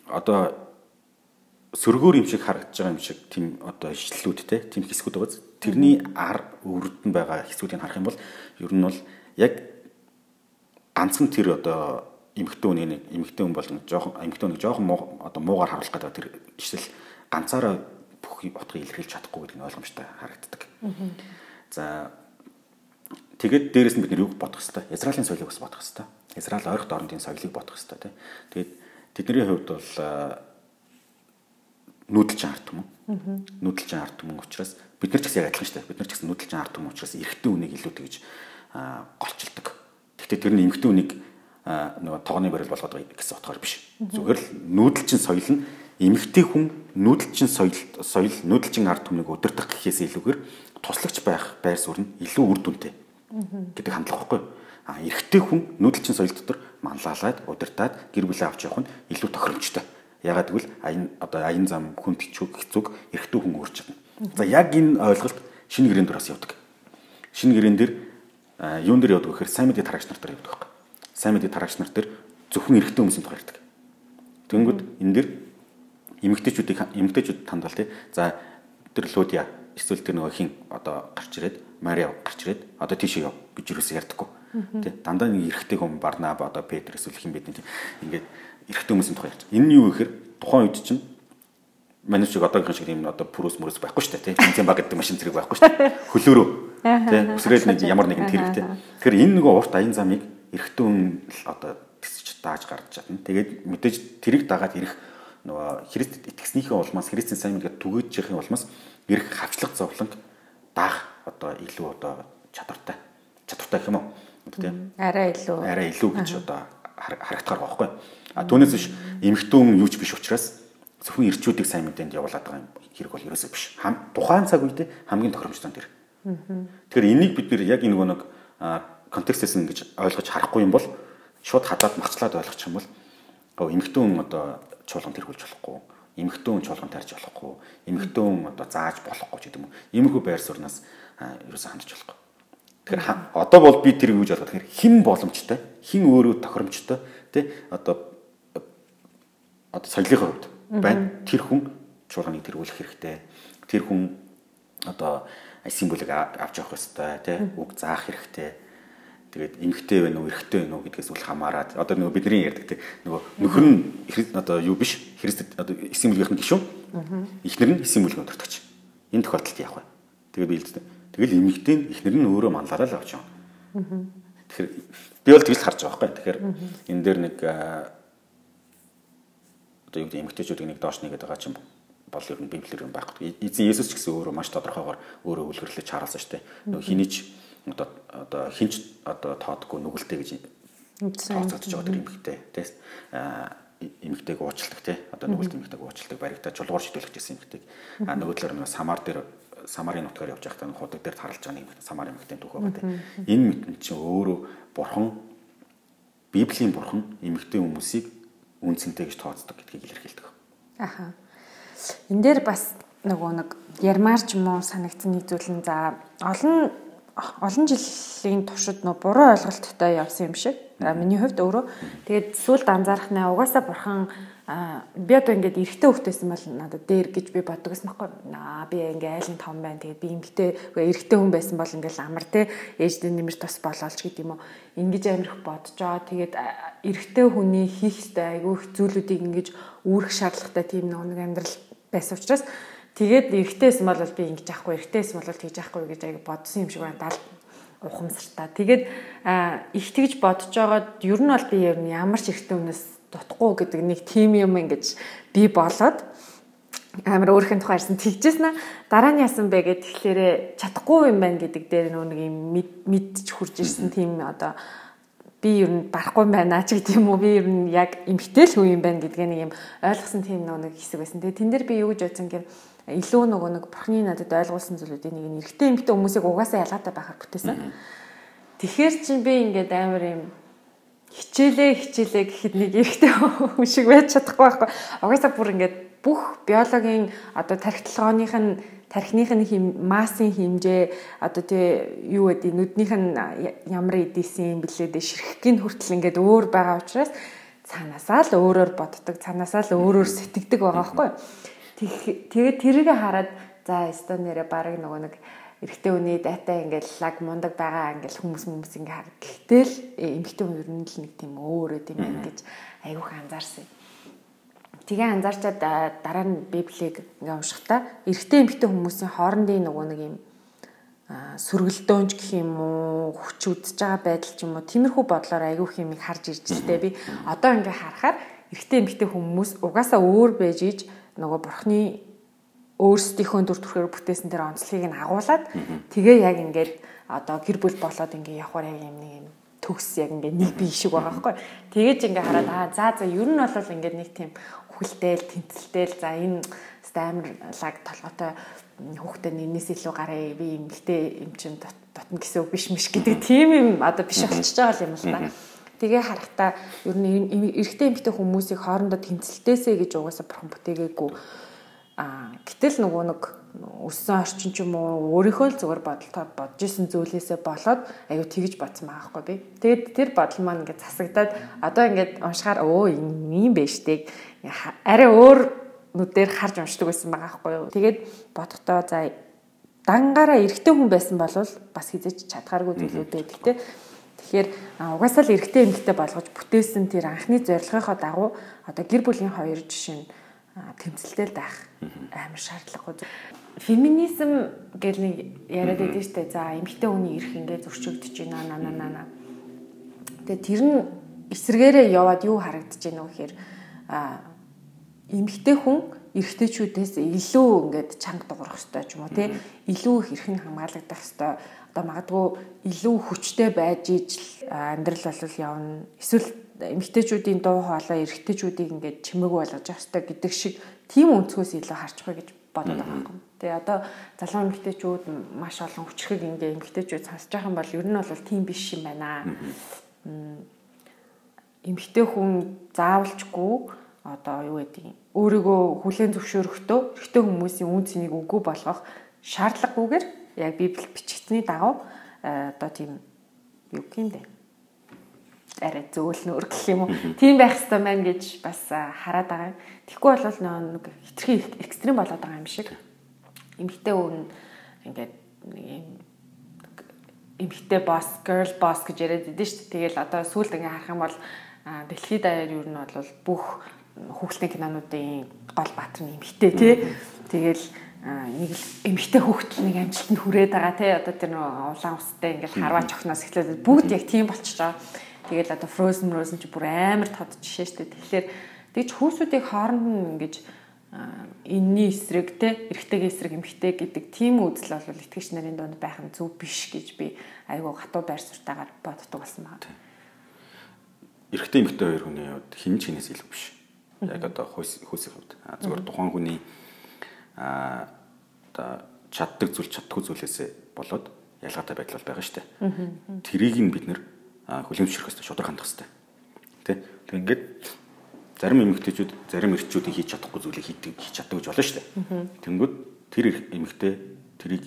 Speaker 1: одоо сөргөөр юм шиг харагдаж байгаа юм шиг тийм одоо ишлэлүүд те тийм хэсгүүд байгаа. Тэрний ар өвөрд нь байгаа хэсгүүдийг харах юм бол ер нь бол яг ганцхан тэр одоо эмэгтэй хүний нэг эмэгтэй хүн болон жоохон эмэгтэй хүнийг жоохон одоо муугаар харуулах гэдэг тэр ишлэл ганцаараа бүх утгыг илэрхийлж чадахгүй гэдэг нь ойлгомжтой харагддаг. За тэгээд дээрэс нь бид нэр юу бодох хэвээр Израилийн соёлыг бас бодох хэвээр Израиль ойрхон орнын соёлыг бодох хэрэгтэй тийм. Тэгээд тэдний хувьд бол нүүдэлчин арт юм. Нүүдэлчин арт юм учраас бид нар ч гэсэн яг адилхан шүү дээ. Бид нар ч гэсэн нүүдэлчин арт юм учраас эрэгтэй үнийг илүү тэгж голчилдог. Гэхдээ тэр нь эмэгтэй үнийг нөгөө тоогны барил болгоод байгаа гэсэн утгаар биш. Зүгээр л нүүдэлчин соёл нь эмэгтэй хүн нүүдэлчин соёл соёл нүүдэлчин арт түмнийг удирдах гэхээс илүүгээр туслагч байх байр суурь нь илүү үр дүнтэй гэдэг хандлага байхгүй юу? А эрэгтэй хүн нүүдэлчин соёл дотор манлайлаад удирдаад гэр бүлээ авч явах нь илүү тохиромжтой. Ягаад гэвэл аян одоо аян зам хичүүг хэцүүг эрэгтэй хүн өөрч чадна. За яг энэ ойлголт шинэ гэрэн дөрөөс явдаг. Шинэ гэрэн дээр юун дээр явдаг гэхээр сайн мэдээ тараагч нар дээр явдаг байхгүй. Сайн мэдээ тараагч нар дээр зөвхөн эрэгтэй хүмүүсийн тухай ярьдаг. Тэнгүүд энэ дэр эмэгтэйчүүдийг эмэгтэйчүүд тандал тий. За тэр луудья эсвэл тэр нөгөө хин одоо гарч ирээд Мариа гарч ирээд одоо тийшээ яв гэж юусэн ярьдаггүй. Тэ дандаа нэг эрэгтэй хүн Барнаб одоо Петр эсвэл хин бидний ингээд эрэгтэй хүмүүсийн тухай ярьж. Энэ нь юу гэхээр тухайн үед чинь манай шиг одоогийн шиг юм одоо пүрүс мөрөс байхгүй шүү дээ тий. Бензин баг гэдэг машин зэрэг байхгүй шүү дээ. Хөлөөрөө тий. Үсрээл нэг ямар нэгэн тэрэг тий. Тэгэхээр энэ нөгөө урт аян замыг л одоо тэсч дааж гарч чадна. Тэгээд мэдээж тэрийг дагаад ирэх нөгөө Христ итгэснийхээ улмаас Христийн сайн мэдгээд түгэж яхих улмаас ирэх хавчлах зовлонг даах одоо илүү одоо чадвартай чадвартай гэх юм уу?
Speaker 2: Тийм арай илүү
Speaker 1: арай илүү гэж одоо харагдахаар байхгүй. А түүнээс биш эмхтэн юу ч биш учраас зөвхөн ирчүүдийг сайн мэдээнд явуулаад байгаа юм хэрэг бол ерөөсөө биш. Тухайн цаг үед хамгийн тохиромжтой тэр. Тэгэхээр энийг бид нэр яг энэ нэг контекстээс ингэж ойлгож харахгүй юм бол шууд хадаад махчлаад ойлгох юм бол эмхтэн одоо чуулган тэргүүлж болохгүй эмхтэн чуулган тарьж болохгүй эмхтэн одоо зааж болохгүй гэдэг юм. Иймэрхүү байр сууриас ерөөсөө хандж болохгүй. Тэгэхээр одоо бол би тэр юу гэж бодох тэгэхээр хэн боломжтой, хэн өөрөө тохиромжтой тий одоо одоо соёлынхаа хувьд байна. Тэр хүн чуулганыг тэргүүлэх хэрэгтэй. Тэр хүн одоо символыг авч явах хэрэгтэй тий үг заах хэрэгтэй. Тэгээд эмгтэй байна уу, эрэгтэй байна уу гэдгээс үл хамааран одоо нөгөө бидний ярьдаг тий нөгөө нөхөр нь одоо юу биш Христэд одоо символынх нь гişүн. Эхнэр нь символыг өдөртөгч. Энэ тохиолдолд яах вэ? Тэгээд би хэлдэг Тэгэл эмэгтэй эхнэр нь өөрөө манлаараа л авч явна. Тэгэхээр би бол тэгэл харж байгаа байхгүй. Тэгэхээр энэ дээр нэг одоо юу гэдэг эмэгтэйчүүдийг нэг доош нэгээд байгаа чинь бол ер нь библиэр юм байхгүй. Эзэн Есүс ч гэсэн өөрөө маш тодорхойгоор өөрөө үлгэрлэж хараасан шүү дээ. Нөгөө хинийч одоо одоо хинч одоо тоодгүй нүгэлтэй гэж тооцогдож байгаа тэр эмэгтэй тийм эмэгтэйг уучилдаг тий одоо нүгэлт эмэгтэйг уучилдаг баригдаа чулуугаар шидүүлэх гэсэн эмэгтэйг а нөгөө талаар нөгөө самар дээр самарын нутгаар явж байхдаа худаг дээр тарлаж байгаа нэг самар эмэгтэй түүх байгаа тийм. Энэ мэт чинь өөрөө бурхан Библийн бурхан эмэгтэй хүмүүсийг үнцэнтэй гэж тооцдог гэдгийг илэрхийлдэг.
Speaker 2: Аха. энэ дээр бас нөгөө нэг ярмаар ч юм уу санагдсан нэг зүйл нь за олон олон жилийн туршид нөө буруу ойлголттой явсан юм шиг. Миний хувьд өөрөө тэгээд сүлд анзаарах нэ угаасаа бурхан би одоо ингээд эрэгтэй хөвгтэйсэн бол надад дээр гэж би боддог гэсэн байхгүй. Аа би ингээ айлын том байна. Тэгээд би эмэгтэй эрэгтэй хүн байсан бол ингээл амар те ээждээ нэмэр тус болоолч гэдэг юм уу. Ингиж амирх бодож байгаа. Тэгээд эрэгтэй хүний хийх ёстой айгүй их зүйлүүдийг ингэж үүрэх шаардлагатай тийм нэг амьдрал байсан учраас Тэгээд эргэтэйсэн бол би ингэж яахгүй, эргэтэйсэн бол тэгж яахгүй гэж аяг бодсон юм шиг байна. Ухамсартаа. Тэгээд их тэгж бодож байгаад ер нь бол би ер нь ямар ч эргэтэй хүнээс дутхгүй гэдэг нэг тим юм ингэж би болоод амар өөрхийн тухай ярьсан тэгжсэн дараа нь яасан бэ гэд тэгэхээр чадахгүй юм байна гэдэг дээр нөө нэг юм мэдчих хурж ирсэн тийм одоо би ер нь барахгүй байна ч гэдэг юм уу би ер нь яг эмгтэл хүн юм байна гэдгээ нэг юм ойлгосон тийм нэг хэсэг байсан. Тэгээ тэн дээр би юу гэж бодсон гэвэл илүү нөгөө нэг бурхны надад ойлгуулсан зүйлүүдийн нэг нь эрэгтэй эмэгтэй хүмүүсийг угаасаа ялгаатай байхаар бүтээсэн. Тэгэхээр чинь би ингээд амар юм хичээлээ хичээлээ гэхэд нэг эрэгтэй хүн шиг байж чадахгүй байхгүй. Угаасаа бүр ингээд бүх биологийн одоо тархитлагооных нь тархиных нь хим массын хэмжээ одоо тий юу гэдэг нүднийх нь ямар эдийсэн юм блээ дэ ширхгийн хүртэл ингээд өөр байгаа учраас цаанаасаа л өөрөөр боддог цаанаасаа л өөрөөр сэтгэдэг байгаа байхгүй Тэгээд тэрийг хараад за өстө нэрэ баг нөгөө нэг эрэгтэй хүний дата ингээл лаг мундаг байгаа ингээл хүмүүс хүмүүс ингээ хар. Гэтэл эмэгтэй хүн ер нь л нэг тийм өөрөө тийм байх гэж айгүйх анзаарсан. Тэгээ анзаарчаад дараа нь библийг ингээ уншихтаа эрэгтэй эмэгтэй хүмүүсийн хоорондын нөгөө нэг юм сөргөлдөөнч гэх юм уу хүч үдсэж байгаа байдал ч юм уу тиймэрхүү бодлоор айгүйх юм харж ирж тээ би одоо ингээ харахаар эрэгтэй эмэгтэй хүмүүс угаасаа өөр байж иж нөгөө бурхны өөрсдийнхөө дүр төрхөөр бүтээсэн тэр онцлогийг нь агуулад тэгээ яг ингээд одоо гэр бүл болоод ингээд явхаар яг юм нэг юм төгс яг ингээд нэг бие шиг байгаа байхгүй. Тэгээж ингээд хараад аа за за ер нь бол ингээд нэг тийм хүлтэйл тэнцэлтэйл за энэ амар лаг толготой хүүхдээ нэнээс илүү гараа би эмгтэй юм чин дотно гэсэн үг биш миш гэдэг тийм юм одоо биш болчихж байгаа юм л да. Тэгээ харахтаа ер нь эрэгтэй эмэгтэй хүмүүсийг хоорондоо тэнцэлтэйсэ гэж угаасаа бурхан бүтээгээгүй. Аа гэтэл нөгөө нэг өссөн орчин ч юм уу өөрийнхөө л зүгээр бодолтой бодож исэн зүйлээсээ болоод аюу тэгж бодсон байгаа байхгүй би. Тэгээд тэр бодол маань ингээд засагдаад одоо ингээд уншихаар өө юм биш тэг арай өөр нүдээр харж уншдаг байсан байгаа байхгүй юу. Тэгээд бодохдоо за дангаараа эрэгтэй хүн байсан бол бас хизэж чадхааргүй зүйлүүдээ гэхдээ Тэгэхээр угаасаа л эрэгтэй эмэгтэй болгож бүтээсэн тэр анхны зорилгынхоо дагуу одоо гэр бүлийн хоёр жишээ нь тэмцэлтэй байх амар шаардлагагүй. Феминизм гэл нэг яриад байдаг дээ. За эмэгтэй хүний эрх ингээд зөрчигдөж байна наа наа наа. Тэгээ тэр нь эсрэгээрээ яваад юу харагдаж байна вэ гэхээр эмэгтэй хүн эрэгтэйчүүдээс илүү ингээд чанга дуурах хэрэгтэй ч юм уу тий? Илүү их эрх нь хамгаалагдах хэрэгтэй одоо магадгүй илүү хүчтэй байж иж амьдрал бол явна. Эсвэл эмэгтэйчүүдийн дуу хоолой эрэгтэйчүүдийг ингээд чимээгүй болгож явах хэрэгтэй гэдэг шиг тийм өнцгөөс илүү байгаа гэж бодоод байгаа юм. Тэгээ одоо залуу эмэгтэйчүүд маш олон хүчрхэг ингээ эмэгтэйчүүд сонсож байгаа юм бол ер нь бол тийм биш юм байна. Эмэгтэй хүн заавалчгүй одоо юу гэдэг өөрийгөө хүлээн зөвшөөрөхдөө эрэгтэй хүмүүсийн үн цэнийг үгүй болгох шаардлагагүйгээр яг библи бичигдсэний дагуу э, одоо тийм юу гиндэ арай зөөлнөр гэх юм уу тийм байх хэрэгтэй маань гэж бас хараад байгаа юм. Тэгэхгүй бол нэг хитрхи экстрим болоод байгаа юм шиг. Эмэгтэй өвн ингээд юм эмэгтэй босс, girl boss гэж яриад байдсан шүү дээ. Тэгэл одоо сүүлд ингээ харах юм бол дэлхийд даяар юу нь бол бүх хүүхэлдэйн кинонуудын гол баатар нь эмэгтэй тий. Тэгэл нэг л эмгтэй хүүхэд нэг амжилтанд хүрээд байгаа тий одоо тэр нэг улаан устай ингээл харваач охноос эхлээд бүгд яг тийм болчихж байгаа. Тэгэл одоо Frozen Frozen ч бүр амар тод жишээ шүү дээ. Тэгэхээр тэгж хүүсүүдийг хооронд нь ингэж энэний эсрэг те эрэгтэйгийн эсрэг эмэгтэй гэдэг тийм үзэл бол итгэгч нарын донд байх нь зөв биш гэж би айгүй хатуу байр суртаагаар боддог болсон байна.
Speaker 1: Эрэгтэй эмэгтэй хоёр хүний хувьд хин ч хинээс илүү биш. Яг одоо хүйсийн хувьд зүгээр тухайн хүний а одоо чаддаг зүйл чаддгүй зүйлээсээ болоод ялгаатай байдал бол байгаа шүү дээ. Тэрийг нь бид нэр хүлэмжшэрх хэрэгтэй, шудраг хандах хэрэгтэй. Тэ? Тэг ингээд зарим эмэгтэйчүүд зарим эрчүүдийг хийж чадахгүй зүйлийг хийдэг хийж чаддаг гэж болно шүү дээ. Тэнгүүд тэр эмэгтэй тэрийг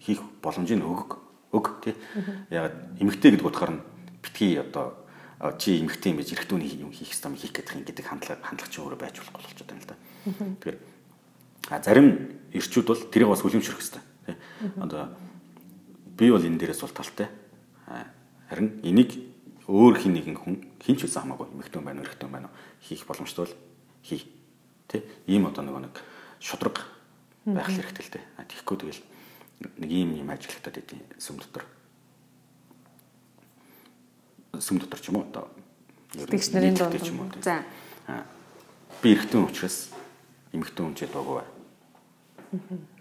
Speaker 1: хийх боломжийг өгөг өг тий. Яг эмэгтэй гэдэг утгаар нь битгий одоо чи эмэгтэй юм байж эрэгтүүний юм хийх юм хийх гэдэг юм гэдэг хандлага хандлага чинь өөрөө байж болохгүй болчиход байна л да. Тэгэхээр а зарим эрчүүд бол тэрийг бас хүлэмжшэрх ёстой тий. Одоо би бол энэ дээрээс бол талтай. Харин энийг өөр хин нэгэн хүн хинч үсэн хамаагүй эмэгтэй байна уу эрэгтэй байна уу хийх боломжтой бол хий. Тэ? Ийм одоо нөгөө нэг шудраг байх хэрэгтэй л дээ. Тэгэхгүй тэгэл нэг ийм юм ажиглагтаад идэв сүм дотор. Сүм дотор ч юм уу одоо
Speaker 2: дикшнерийн дунд. За.
Speaker 1: Би эрэгтэй учраас эмэгтэй хүн ч дуугүй бай.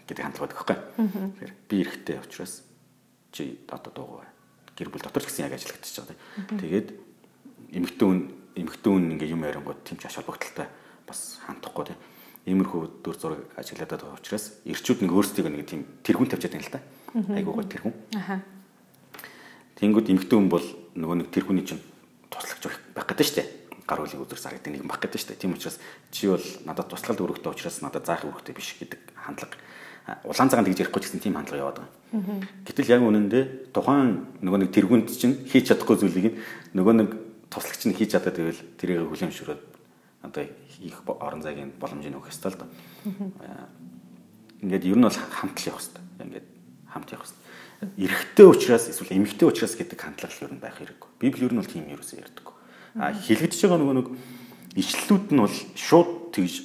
Speaker 1: гэдэг хандлага байдаг байхгүй. Тэгэхээр би эрэгтэй учраас чи одоо дуугүй бай. Гэр бүл дотор ч гэсэн яг ажиллагдчихж байгаа. Тэгээд эмэгтэй хүн эмэгтэй хүн ингээ юм ярингууд тийм ч аш холбогдолтой бас хандахгүй тийм иймэрхүү дүр зураг ажиглаад байгаа учраас эрчүүд нэг өөрсдөө нэг тийм тэргүүн тавьчаад байна л да. Айгуу гоо тэргүүн. Аха. Тэнгүүд эмэгтэй хүн бол нөгөө нэг тэргүүний чинь туслагч байх гэдэг шүү дээ. Гар хөлийн үзэр саргад нэг байх гэдэг шүү дээ. Тийм учраас чи бол надад туслахад өргөдөө учраас надад заах өргөдөө биш гэдэг хандлага. Улаан цагаан тэгж ярихгүй гэсэн тийм хандлага яваад байгаа. Гэтэл яг үнэндээ тухайн нөгөө нэг тэргүүнд чинь хийж чадахгүй зүйлийг нөгөө нэг туслагч нь хийж чадаад байвал тэрийг хүлэмжшөрөөд одоо хийх орон зайгийн боломжийг өгөх ёстой л доо. Ингээд ер нь бол хамт л явах ёстой. Ингээд хамт явах ёстой. Эрэгтэй учраас эсвэл эмэгтэй учраас гэдэг хандлага ер нь байх хэрэггүй. Библи ер нь бол тийм ерөөсөө ярьдаг. А хэлэгдэж байгаа нөгөө нэг ишлэлүүд нь бол шууд тэгж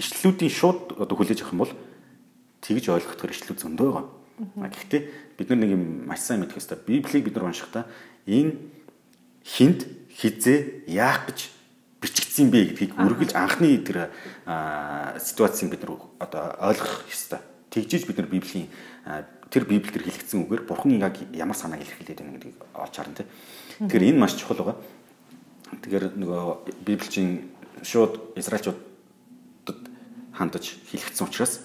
Speaker 1: ишлэлүүдийн шууд одоо хүлээж авах юм бол тэгж ойлгохдоор ишлүүд зөндөө байгаа. Гэхдээ бид нар нэг юм маш сайн мэдэх ёстой. Библийг бид нар уншихдаа энэ хинт хизээ яах гэж бичигдсэн бэ гэдгийг үргэлж анхны тэр ситуацийг бид нар одоо ойлгох ёстой. Тэгжиж бид нар Библийн тэр Библиэлд хэлэгдсэн үгээр Бурхан яг ямар санааг илэрхийлээд байна гэдгийг олж харна тийм. Тэгэхээр энэ маш чухал байгаа. Тэгэхээр нөгөө Библийн шууд Израильчуудад хандаж хэлэгдсэн учраас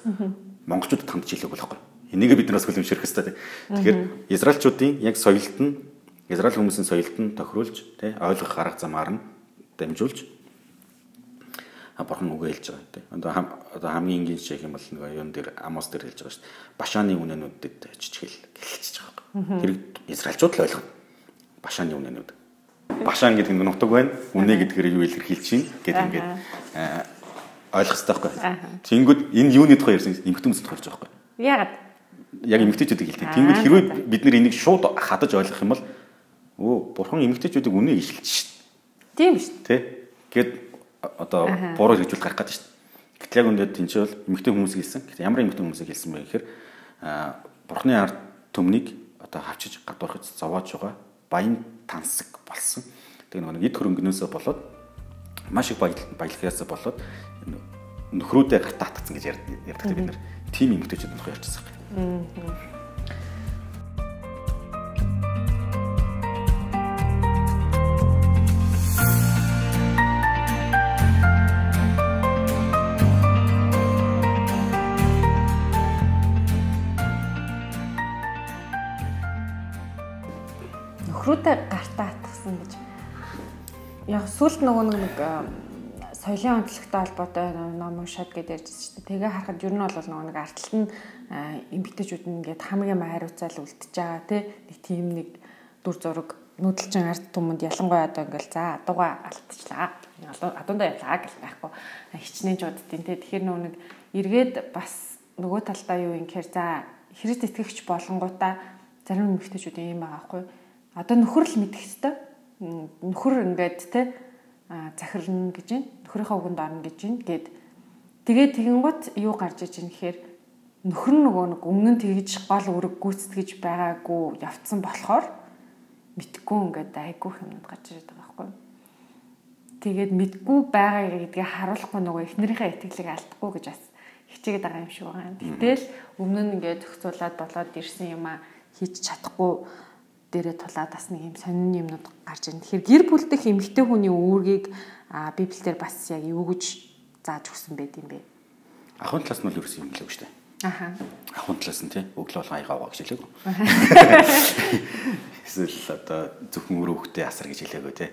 Speaker 1: монголчуудад хандж хэлэх болохгүй. Энийг биднээс хүлэмжшэрх хэрэгтэй. Тэгэхээр Израильчуудын яг соёлт нь Израиль хүмүүсийн соёлд нь тохируулж тий ойлгох арга замаар нь дамжуулж бурхан үгээ хэлж байгаа тий. Одоо одоо хамгийн энгийн жишээ юм бол нөгөө юун дээр Амос дээр хэлж байгаа шүү дээ. Башааны үнэнүүдэд очиж хэл гэлчихэж байгаа. Тэр Израильчууд л ойлгоно. Башааны үнэнүүд. Башаан гэдэг нь нутаг байна. Үнэ гэдгээр юу илэрхийлж чинь гэдэг ингээд ойлгох хэрэгтэй байхгүй. Тэнгүүд энэ юуны тухай ярьсан хүмүүсийн тухай ярьж байгаа байхгүй.
Speaker 2: Яагаад?
Speaker 1: Яг эмгтээчүүдийг хэлдэг. Тэнгүүд хэрвээ бид нар энийг шууд хадаж ойлгох юм бол өө бурхан эмгтээчүүдийг үнэ ишилж шít.
Speaker 2: Тийм шүү.
Speaker 1: Тэ? Гэт одоо буруу хэлжүүл гарах гэдэг шít. Гэтэл яг үнэхээр тэнцээ бол эмгтээ хүмүүс хэлсэн. Гэтэл ямар эмгтээ хүмүүсийг хэлсэн бэ гэхээр бурханы ард төмнийг одоо хавчиж гадуурхаж зовоож байгаа баян тансаг болсон. Тэгээ нэг эд хөрөнгнөөсөө болоод маш их баялагаас болоод нөхрүүдээ гартаа татсан гэж ярьдаг бид нар. Тим эмгтээчүүд нөхөр ярьчихсан. Аа.
Speaker 2: нөхрүүдээ гартаа атгсан гэж. Яг сүлд нөгөө нэг соёлын онцлогтой холбоотой ном уншаад гэдээ ярьж шүү дээ. Тэгээ харахад ер нь бол нөгөө нэг артлал нь эмгтээчүүд нь ингээд хамгийн хайрууцаал үлдчихэж байгаа тий. Нэг тийм нэг дүр зураг нүүдэлчин ард түмэнд ялангуяа одоо ингээл за адууга алдчихлаа. Адуундаа явлаа гэл байхгүй. Хичнээн жууддیں۔ Тэ тэгэхээр нөгөө нэг эргээд бас нөгөө талдаа юу юм гэхээр за хэрэгт итгэгч болонгуудаа зарим эмгтээчүүд ийм байгаа байхгүй одоо нөхөр л мэдэх хэвээр нөхөр ингээд те захирна гэж байна. Нөхрийнхөө үгэнд орно гэж байна гэд тэгээд тэгэнгუთ юу гарч иж ин гэхээр нөхөр нөгөө нэг өмнө нь тэгж гол үрэг гүйцэтгэж байгаагүй явцсан болохоор мэдгүй ингээд айгүй юмд гарч ирээд байгаа байхгүй. Тэгээд мэдгүй байгаа гэдгийг харуулахгүй нөгөө эхнэрийнхээ итгэлийг алдахгүй гэж бас хичээгээд байгаа юм шиг байгаа. Гэтэл өмнө нь ингээд зохицуулаад болоод ирсэн юм а хийж чадахгүй дээрээ тулаад бас нэг юм сонин юмнууд гарч ирнэ. Тэгэхээр гэр бүл дэх эмэгтэй хүний үүргийг библиэлд бас яг юу гэж зааж өгсөн байд юм бэ?
Speaker 1: Ахын талаас нь л ерөөс юм шүү дээ.
Speaker 2: Аха.
Speaker 1: Ахын талаас нь тий өглөө болго аяга аваа гэж хэлээгүү. Эсвэл одоо зөвхөн өр хөхтэй асар гэж хэлээгүү тий.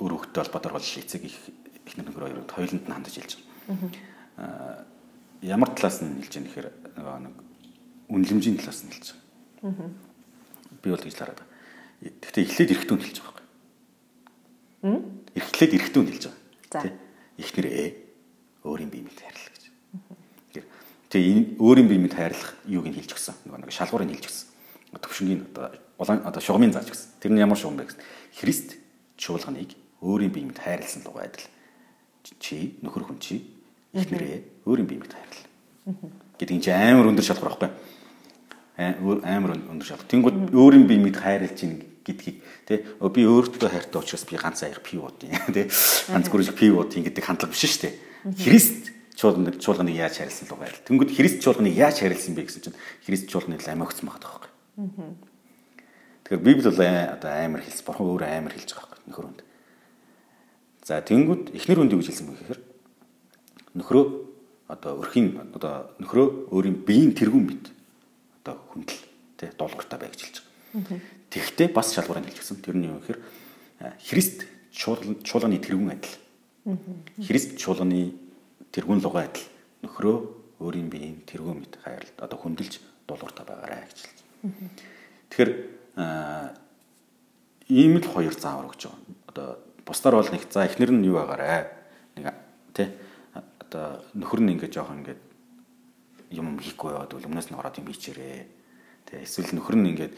Speaker 1: Өр бодор бол эцэг их эхнэр нөхөр хоёрыг хоёуланд нь хандаж хэлж байгаа. Ямар талаас нь хэлж байгаа нэхэр нэг үнэлэмжийн талаас нь хэлж байгаа. Би бол гэж хараад байгаа. Гэхдээ эхлээд эрэхтүүн хэлж байгаа байхгүй. Эхлээд эрэхтүүн хэлж байгаа. Тэ. Эхнэр ээ өөрийн биемийг хайрлах гэж. Тэгээ энэ өөрийн биемийг хайрлах юуг нь хэлж. Нөгөө нэг шалгуурыг хэлж гисэн. Төвшингийн одоо улаан одоо шугамын зааж гисэн. Тэр нь ямар шугам бэ гэсэн. Христ чуулганыг өөрийн биемийг хайрлсан луг адил. Чи нөхөр хүн чи эхнэрээ өөрийн биемийг хайрлаа. Гэдэг чинь амар өндөр шалгуур байхгүй амар өндөр шалгалт. Тэнгүүд өөрийн биемийг хайрлаж ийн гэдгийг тий би өөртөө хайртай учраас би ганц аяр пи уудын тий ганц гүрж пи уудын гэдэг хандлага биш шүү дээ. Христ чуулганыг чуулганыг яаж хайрлсан л байл. Тэнгүүд Христ чуулганыг яаж хайрлсан бэ гэсэн чинь Христ чуулганыг амиа өгсөн байгаа байхгүй. Тэгэхээр Библи бол одоо амар хэлс бурхан өөрөө амар хэлж байгаа байхгүй нөхөр хүнд. За тэнгүүд эхнэр хүнд юу гэж хэлсэн бэ гэхээр нөхрөө одоо өрхийн одоо нөхрөө өөрийн биеийн тэргүүн бит одоо хүндэл тий долгортой бай гэж хэлж байгаа. Тэгэхдээ бас шалгуурыг хэлж гисэн. Тэр нь юу гэхээр Христ чуулганы тэргүүн адил. Христ чуулганы тэргүүн лугаа адил нөхрөө өөрийн биеийн тэргүүн мэд хайрлалт одоо хүндэлж дуулууртай байгаарай гэж хэлж. Тэгэхээр ийм л хоёр заавар өгч байгаа. Одоо бусдаар бол нэг за эхнэр нь юу байгаарай. Нэг тий одоо нөхөр нь ингээд жоох ингээд юм хийхгүй яваад бол өмнөөс нь ороод юм хийчээрээ. Тэ эсвэл нөхөр нь ингээд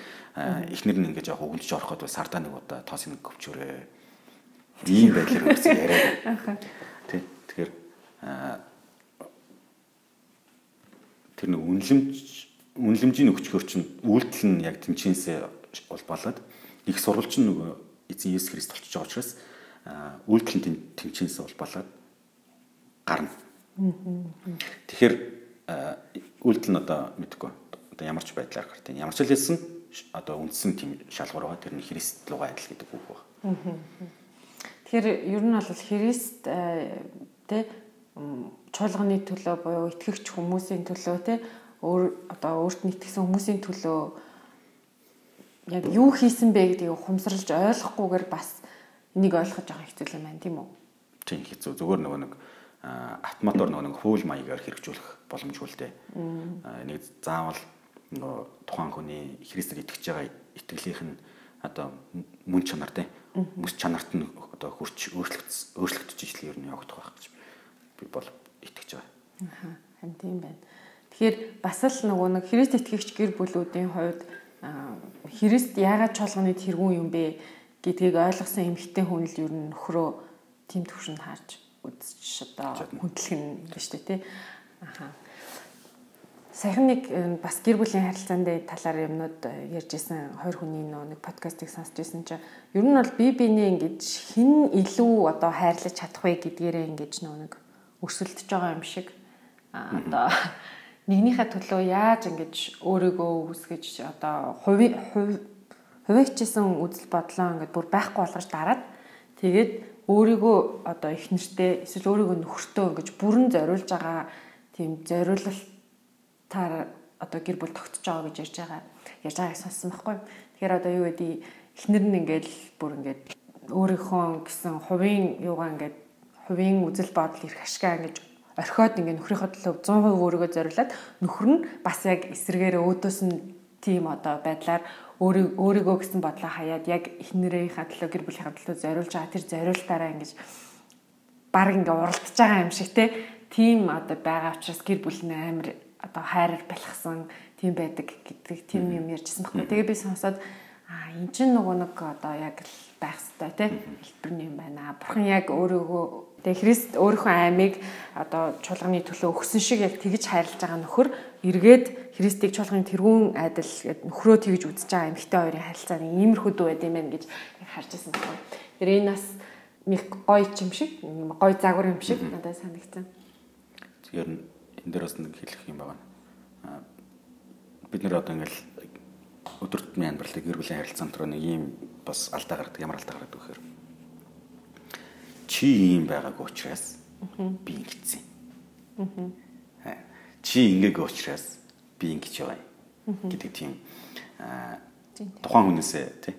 Speaker 1: эхнэр нь ингээд яг өгөлж ороход бол сардаа нэг удаа тоос нэг өвчөөрөө. Ийм байдлаар үгс яриад. Тэ тэгэхээр тэр нэг үнлэмж үнлэмжийн өгчгөр чинь үйлдэл нь яг тэмчээсээ улбалаад их сурвалж нь нөгөө эзэн Есүс Христ болчихж байгаа учраас үйлдэл нь тэмчээсээ улбалаад гарна. Тэгэхээр үйлдэл нь одоо мэдгүй одоо ямар ч байдлаар гарт юм. Ямар ч хэлсэн одоо үндсэн тийм шалгуур байгаа. Тэр нь Христ луга адил гэдэг үг байна.
Speaker 2: Тэгэхээр ер нь бол Христ тэ чуулганы төлөө буюу итгэгч хүмүүсийн төлөө тэ өөр одоо өөрт нь итгэсэн хүмүүсийн төлөө яг юу хийсэн бэ гэдгийг ухамсарлаж ойлгохгүйгээр бас энийг ойлгож байгаа хэцүү юм байна тийм үү?
Speaker 1: Тийм хэцүү. Зүгээр нөгөө нэг автоматор нөгөө хууль маягаар хэрэгжүүлэх боломжгүй л дээ. Нэг заавал нөгөө тухайн хүний Христээр итгэж байгаа итгэлийнх нь одоо мөн чанар дээ. Мэс чанарт нь одоо хурц өөрчлөгдөж өөрчлөгдөж ижил ер нь явагдах байх гэж би бол итгэж байгаа.
Speaker 2: Аа харин тийм байна. Тэгэхээр бас л нөгөө нэг Христ итгэгч гэр бүлүүдийн хувьд Христ яагаад чуулганы тэргүүн юм бэ гэдгийг ойлгосон эмэгтэй хүн л ер нь нөхрөө тийм төвшөнд харж үзэж одоо хүндлэх нь биш үү те. Аха. Саяхан нэг э, бас гэр бүлийн харилцаанд талаар юмнууд э, ярьжсэн хоёр хүний нэг подкастыг сонсч байсан чинь ер нь бол бие биенээ ингэж хин илүү одоо хайрлаж чадах вэ гэдгээрээ ингэж нэг өрсөлдөж байгаа юм шиг одоо нэгнийхээ төлөө яаж ингэж өөрийгөө үсгэж одоо хувийн хувигчсэн үзэл бодлоо ингэж бүр байхгүй болгож дараад тэгээд өөрийгөө одоо их нэртэй эсвэл өөрийгөө нөхөртөө ингэж бүрэн зориулж байгаа тийм зориулалтаар одоо гэр бүл тогтож байгаа гэж ярьж байгаа ярьж байгааг сонссон байхгүй. Тэгэхээр одоо юу гэдэг эхнэр нь ингээд бүр ингээд өөрийнхөө гэсэн хувийн юугаа ингээд хувийн үзэл бодол ирэх ашгаа ингэж орхиод ингээд нөхрийнхөө төлөө 100% өөрийгөө зориулаад нөхөр нь бас яг эсрэгээр өөдөөс нь тийм одоо байдлаар өөрийгөө гэсэн бодлоо хаяад яг эхнэрийнхээ төлөө гэр бүлийнхээ төлөө зориулж байгаа тэр зориултаараа ингэж баг ингээ уралдаж байгаа юм шиг те тийм одоо байгаа учраас гэр бүл нь амар одоо хайраар балхсан тийм байдаг гэдэг тийм юм ярьжсэн байхгүй. Тэгээ би сонсоод аа эн чинь нөгөө нэг одоо яг л байх хэвээр те хэлбэрний юм байна. Бурхан яг өөрийгөө тэгээ Христ өөрийнхөө аймыг одоо чуулганы төлөө өгсөн шиг яг тэгж хайрлаж байгаа нөхөр эргээд Христийг чуулганы тэрүүн айдал гэд нөхрөө тэгж үзэж байгаа эмэгтэй хоёрын харилцаа нэг иймэрхүү дүү байд юм байна гэж харж байсан байна. Тэр энэ нас нэг гоё юм шиг, гоё загвар юм шиг надад санагдсан.
Speaker 1: Тэгэхээр энэ дээр бас нэг хэлэх юм байна. Бид нэр одоо ингээл өдөр тутмын амьдралыг гэр бүлийн харилцаанд руу нэг ийм бас алдаа гаргадаг. Ямар алдаа гаргадаг вэ гэхээр чи ийм байгаагүй учраас би ингэсэн. Чи ингээг учраас би ингэж яваа гэдэг тийм тухайн хүнээсээ тий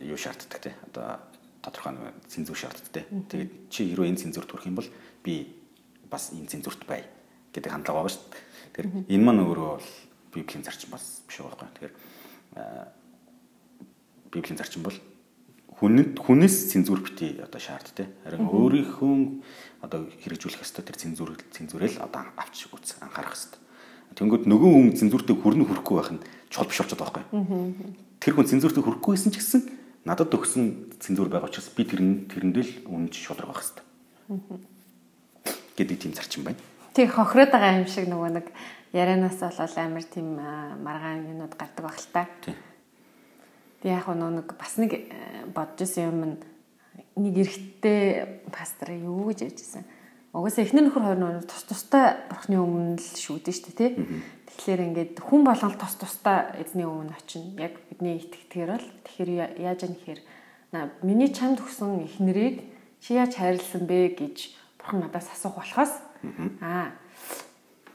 Speaker 1: юу шаарддаг тий одоо тодорхой цензур шаарддаг. Тэгээд чи хэрвээ энэ цензурт хүрэх юм бол би бас энэ цензурт бай гэдэг хандлага байгаа шүү дээ. Тэгэхээр энэ маань өөрөө бол библийн зарчим бас биш байхгүй. Тэгэхээр библийн зарчим бол хүнэд хүнээс цензур бити одоо шаардтай. Харин өөрийнхөө одоо хэрэгжүүлэх ёстой тэр цензур цензурэл одоо авч үз анхаарах ёстой. Тэнгүүд нөгөө хүн цензуртыг хүрнэ хүрэхгүй байх нь чухал биш болчиход байгаа байхгүй. Тэр хүн цензуртыг хүрэхгүй байсан ч гэсэн надад өгсөн цензур байгаа учраас би тэр тэрэндээ л үнж шудраг байх хэрэгтэй. Гэдэг тийм зарчим байна.
Speaker 2: Тэг хохироод байгаа юм шиг нөгөө нэг ярианаас болол амар тийм маргаан юмнууд гардаг байх л та. Тэг яг нэг бас нэг э, бодож исэн юм нэг эрэгтэй пастор юу гэж ярьжсэн. Угаасаа эхнэр нөхөр хоёр нөр тус тустай бурхны өмнө л шүүдэн штэ тий. Тэгэхээр ингээд хүн болгол тус тустай эзний өмнө очино. Яг бидний итгэдгээр бол тэгэхээр яаж юм нэхэр миний чамд өгсөн эхнэрийг чи яаж хайрлсан бэ гэж бурхан надаас асуух болохоос. Аа.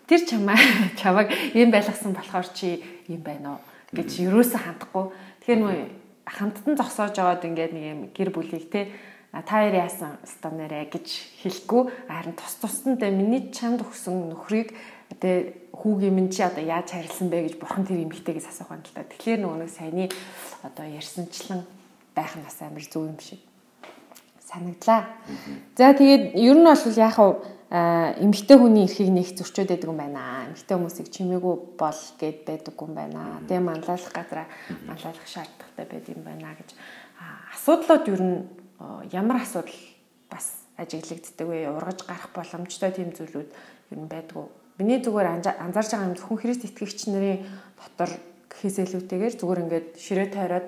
Speaker 2: Тэр чамаа чамаг юм байлгасан болохоор чи юм байна уу? гэж юусаа хандахгүй. Тэгэхээр нөө хамттан зогсоож яваад ингээд нэг юм гэр бүлийг те та хоёр яасан станарэ гэж хэлэхгүй. Харин тус тусдаа миний чамд өгсөн нөхрийг тэгээ хүүгийн минь чи одоо яаж харилсан бэ? гэж бурхан тэр эмгтэйгээс асуух юм л та. Тэгэхээр нөгөө нэг саяны одоо ярьсанчлан байх нь бас амар зөв юм шиг санагдлаа. За тэгээд ер нь бол яг хав эмгтэй хүний эрхийг нэг зөрчөөд байдаг юм байна. Эмгтэй хүмүүсийг чимээгүй бол гэд байдаг юм байна. Тэгээ манлайлах газараа манлайлах шаардлагатай байд юм байна гэж асуудлууд ер нь ямар асуудал бас ажиглагддаг вэ? Ургаж гарах боломжтой тийм зүйлүүд ер нь байдгүй. Миний зүгээр анзаарч байгаа юм зөвхөн Христ итгэгч нарын дотор гэхээс илүүтэйгээр зүгээр ингээд ширээ тойроод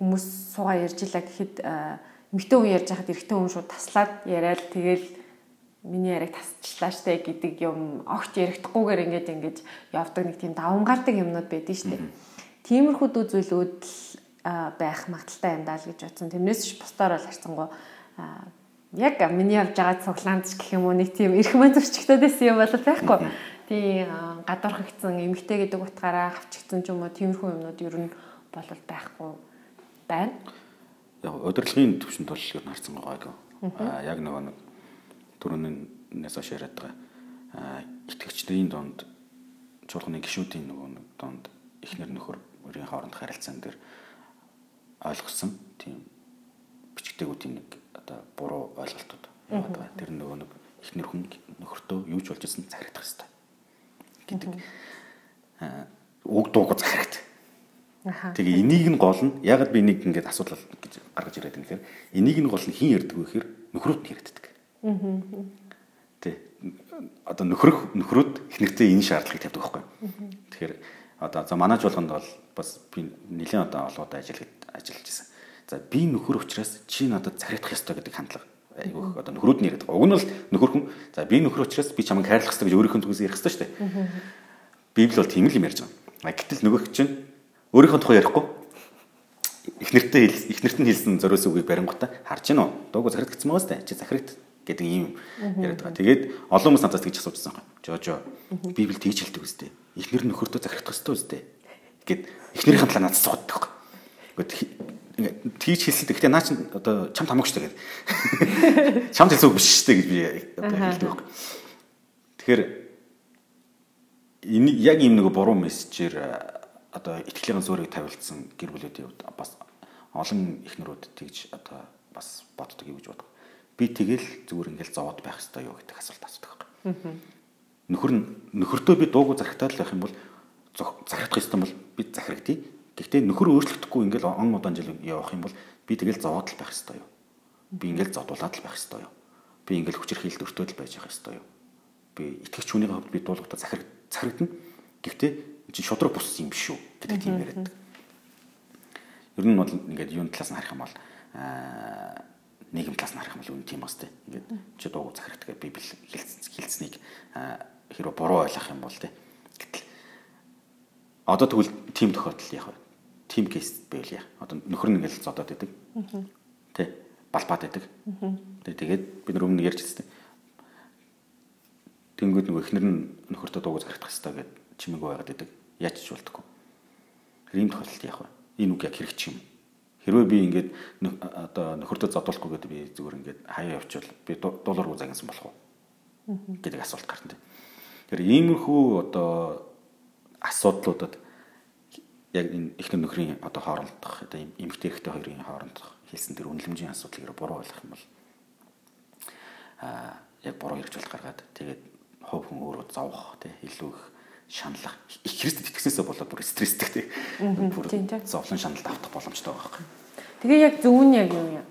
Speaker 2: хүмүүс суугаа ярьж илаа гэхэд эмгтэй хүн ярьж байхад эрэгтэй хүн шууд таслаад яриад тэгэл миний яриг тасчлаа штэ гэдэг юм огт яригдахгүйгээр ингээд ингээд явдаг нэг тийм давангардаг юмнууд байдэн штэ. Тиймэрхүү зүйлүүд л байх магадaltaй юм даа л гэж бодсон. Тэрнээс ч бусдаар бол харцсангуу яг миний явж байгаа цуглаанд гэх юм уу нэг тийм эрх мань зөрчигдөд байсан юм бол байхгүй. Тийм гадуурхагдсан эмгтэй гэдэг утгаараа хавчигдсан ч юм уу тиймэрхүү юмнууд ер нь бол байхгүй байна.
Speaker 1: Яг удирдлагын төвшөнд бол ер нь харцсан байгаа. Аа яг нөгөө нэг түрүүнээс хойш яриад байгаа. Итгэгчдийн донд чуулганы гишүүдийн нөгөө нэг донд эхнэр нөхөр өөрийн хооронд харилцаан дээр ойлгосон. Тийм. Бичгтээгүүдийн нэг одоо буруу ойлголтууд байгаа. Тэр нөгөө нэг эхнэр хүн нөхөртөө юу ч болж ирсэн захирагдах хэрэгтэй гэдэг. Үг дууг захирагд. Тэгээ энийг нь гол нь ягаад би нэг ингэж асуудал гэж гаргаж ирээд юм гэхээр энийг нь гол нь хин ярьдаг вэ гэхээр нөхрүүд нь ярьдаг. Тэ. Одоо нөхрөх нөхрүүд их нэртэй энэ шаардлагыг тавьдаг байхгүй. Тэгэхээр одоо за манайч болгонд бол бас би нэлийн одоо олгоод ажил ажиллаж байсан. За би нөхөр учраас чи надад царайдах ёстой гэдэг хандлага айгүйх одоо нөхрүүд нь яриад байгаа. Уг нь бол нөхөр хүн за би нөхөр учраас би чамайг хайрлах ёстой гэж өөрийнхөө түгээс ярих ёстой шүү дээ. Библи бол тийм л юм ярьж байгаа. А гэтэл нөгөөх чинь өөрийнхөө тухай ярихгүй их нэртэй их нэрт нь хэлсэн зориос үгийг барингуудаа харж гинөө. Дууг захирагдсан байгаа сте. Чи захирагд гэдэг ийм яриад байгаа. Тэгээд олон хүмүүс надаас тэгж асуужсан байгаа. Жожо Библи тэгж хэлдэг үстэй. Эхнэр нөхөртөө захирах ёстой үстэй. Гэт эхнэрийн талаа надаас сууддаг. Ингээд тэгж хэлсэн. Гэхдээ наа чин одоо чам тамагч та гэдэг. Чамд хэлсэн үг биш шүү дээ гэж би одоо хэлдэг байхгүй. Тэгэхээр энэ яг ийм нэг буруу мессежээр одоо итгэлийн зөөрийг тавилдсан гэр бүлүүдийн хувьд бас олон эхнэрүүд тэгж одоо бас боддог юу гэж боддог би тэгэл зүгээр ингээл зовоод байх хэрэгтэй юу гэдэг асуулт асуудаг байхгүй. Нөхөр нь нөхөртөө би дуугүй зархтаад л байх юм бол зархах ёстой бол би захирагдъя. Гэхдээ нөхөр өөрчлөгдөхгүй ингээл он удаан жил явах юм бол би тэгэл зовоод л байх ёстой юу? Би ингээл зодуулаад л байх ёстой юу? Би ингээл хүчирхийлэлд өртөөд л байж явах ёстой юу? Би итгэгч хүнийхээ хувьд би дуулуутаа захираг захирагдана. Гэхдээ чи шудраг бус юм биш үү гэдэг тийм яриад. Ер нь бол ингээд юун талаас нь харах юм бол нийгэм талаас нь харах юм бол үн тийм бас тийм. Ингээд чи дууг захирахдаг библи хэлцнийг хэрэг буруу ойлгох юм бол тийм. Гэтэл одоо тэгвэл тийм тохиолдол яах вэ? Тим кейс байл яа. Одоо нөхөр нь ингээл зодоод идэг. Тэ балбаад идэг. Тэ тэгээд бид нар өмнө ярьж ирсэн. Тэнгүүд нөгөө эхнэр нь нөхөртөө дууг захирах хэрэгтэй гэд чимээг байгаад идэг. Яаж ч болтгүй. Ийм тохиолдолд яах вэ? Энэ үг яг хэрэгч юм. Хэрвээ би ингээд одоо нөхөртөө зодуулахгүй гэдэг би зүгээр ингээд хаяа явчихвал би дуулуургүй загнасан болох уу гэдэг асуулт гарна. Тэгэхээр иймэрхүү одоо асуудлуудад яг энэ эхнэр нөхрийн одоо хоорондох одоо эмэгтэй эрэгтэй хоёрын хоорондох хэлсэн тэр үнэлэмжийн асуудлыг буруу ойлгох юм бол аа яг буруу хэрэгжүүлэлт гаргаад тэгээд хов хүн өөрөө зовох тий илүү их шаналлах их Христэд итгэснээсээ болоод бүр стресстэй тий бүр зовлон шаналд автах боломжтой байгаа юм.
Speaker 2: Тэгээ яг зөв нь яг юу юм?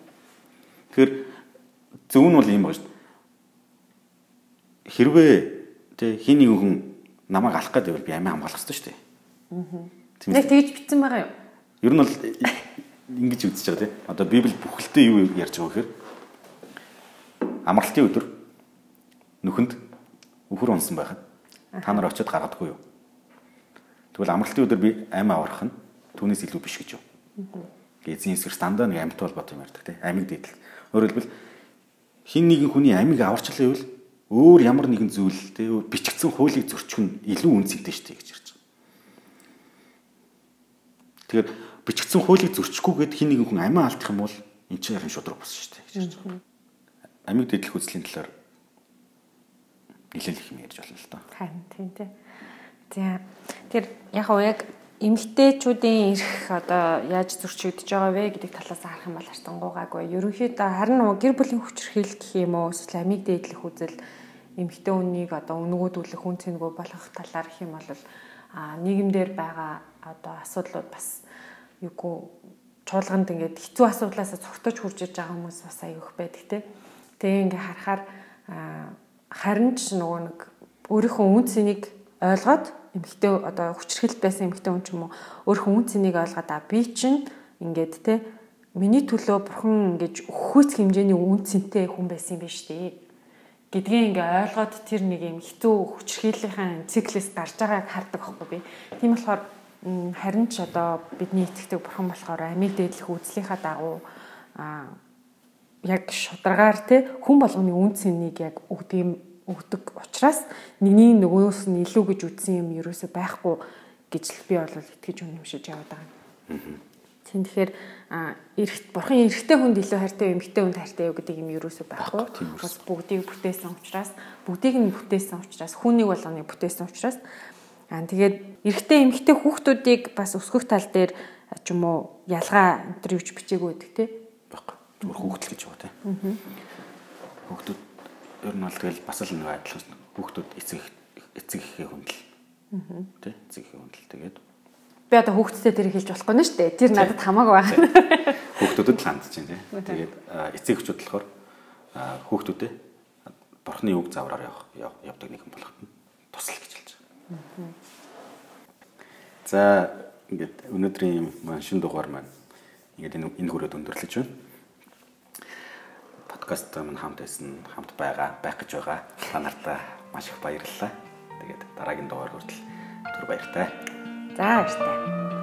Speaker 1: Тэгэхээр зөв нь бол юм байна шүү дээ. Хэрвээ тий хин нэг хүн намайг алах гэдэг би амиа хамгаалах хэрэгтэй шүү дээ.
Speaker 2: Аа. Яг тэгж битсэн байгаа юу?
Speaker 1: Ер нь бол ингэж үзэж байгаа тий. Одоо Библи бүхэлдээ юу ярьж байгаа гэхээр амралтын өдөр нүхэнд өхөр унсан байхад Та нар очиод гаргадаггүй юу? Тэгвэл амралтын өдөр би амь аврах нь түүнээс илүү биш гэж юу? Эзэн эсрэг дандаа нэг амьд толгой юм ярьдаг тийм амиг дээдэл. Өөрөөр хэлбэл хин нэгэн хүний амиг аварчлаа гэвэл өөр ямар нэгэн зүйл тийм бичигдсэн хуулийг зөрчих нь илүү шүү дээ гэж ярьж байгаа. Тэгэхээр бичигдсэн хуулийг зөрчихгүйгээд хин нэгэн хүн амиа алдах юм бол энэ чинь ярин шудраг болсон дээ гэж ярьж байгаа. Амиг дээдлэх үзлийн талаар нэлээд их юм ярьж болно л доо.
Speaker 2: Харин тийм тий. За тэр яг уу яг эмгтээчүүдийн эрх одоо яаж зөрчигдөж байгаа вэ гэдэг талаас харах юм бол артангуугаагүй. Ерөнхийдөө харин гэр бүлийн хүчрхийл гэх юм уу эсвэл амиг дээдлэх үзэл эмгтээ үнийг одоо өнгөөдүүлэх хүн цэнгүү болгох талаар гэх юм бол а нийгэмдэр байгаа одоо асуудлууд бас юугүй чуулганд ингээд хэцүү асуудлаас цогтож хурж иж байгаа хүмүүс бас аюух байдаг те. Тэгээ ингээ харахаар харин ч нөгөө нэг өөрийнхөө үн цэнийг ойлгоод эмэгтэй одоо хүчрхэлт байсан эмэгтэй хүн ч юм уу өөрийнхөө үн цэнийг ойлгоод а би чинь ингээд те миний төлөө бурхан ингэж өхөөц хэмжээний үн цэнтэй хүн байсан юм биш үү гэдгийг ингээ ойлгоод тэр нэг юм хэцүү хүчрхийллийн циклээс гарч байгааг хардаг байхгүй би. Тийм болохоор харин ч одоо бидний итгэдэг бурхан болохоор амиг дээдлэх үзлийнхаа дагуу а яг шударгаар те хүн болгоны үн цэнийг яг өгдөг өгдөг учраас нэгний нөгөөс нь илүү гэж үзсэн юм ерөөсөй байхгүй гэж л би бол итгэж үнэмшиж яваад байгаа. Юм. Тийм тэгэхээр эрэгт бурхан эрэгтэй хүнд илүү хайртай эмэгтэй хүнд хайртай юу гэдэг юм ерөөсөй байхгүй. Бас бүгдийг бүтээсэн учраас бүгдийг нь бүтээсэн учраас хүнийг болгоныг бүтээсэн учраас. Аа тэгээд эрэгтэй эмэгтэй хүүхдүүдийг бас өсгөх тал дээр ч юм уу ялгаа энэ төр юуч бичээгүй байдаг тий
Speaker 1: зүгээр хүүхдэл гэж байгаа тийм. Хүүхдүүд ер нь бол тэгэл бас л нэг адилхан хүүхдүүд эцэг эцэг ихээ хүндэл. Тэ эцэг ихээ хүндэл тэгээд
Speaker 2: би одоо хүүхдтэй тэр хэлж болохгүй нь шүү дээ. Тэр надад хамаагүй байна.
Speaker 1: Хүүхдүүдэд л хандж байна тийм. Тэгээд эцэг эхчүүд болохоор хүүхдүүдээ бурхны үг завраар явах явдаг нэгэн болгоход нь тусал гэж хэлж байгаа. За ингээд өнөөдрийн маань шин дугаар маань ингээд энэ энэ хүрээд өндөрлөж байна подкаст минь хамт байсан хамт байгаа байх гэж байгаа. Та нартай маш их баярлалаа. Тэгээд дараагийн дугаар хүртэл түр баяртай.
Speaker 2: За баяртай.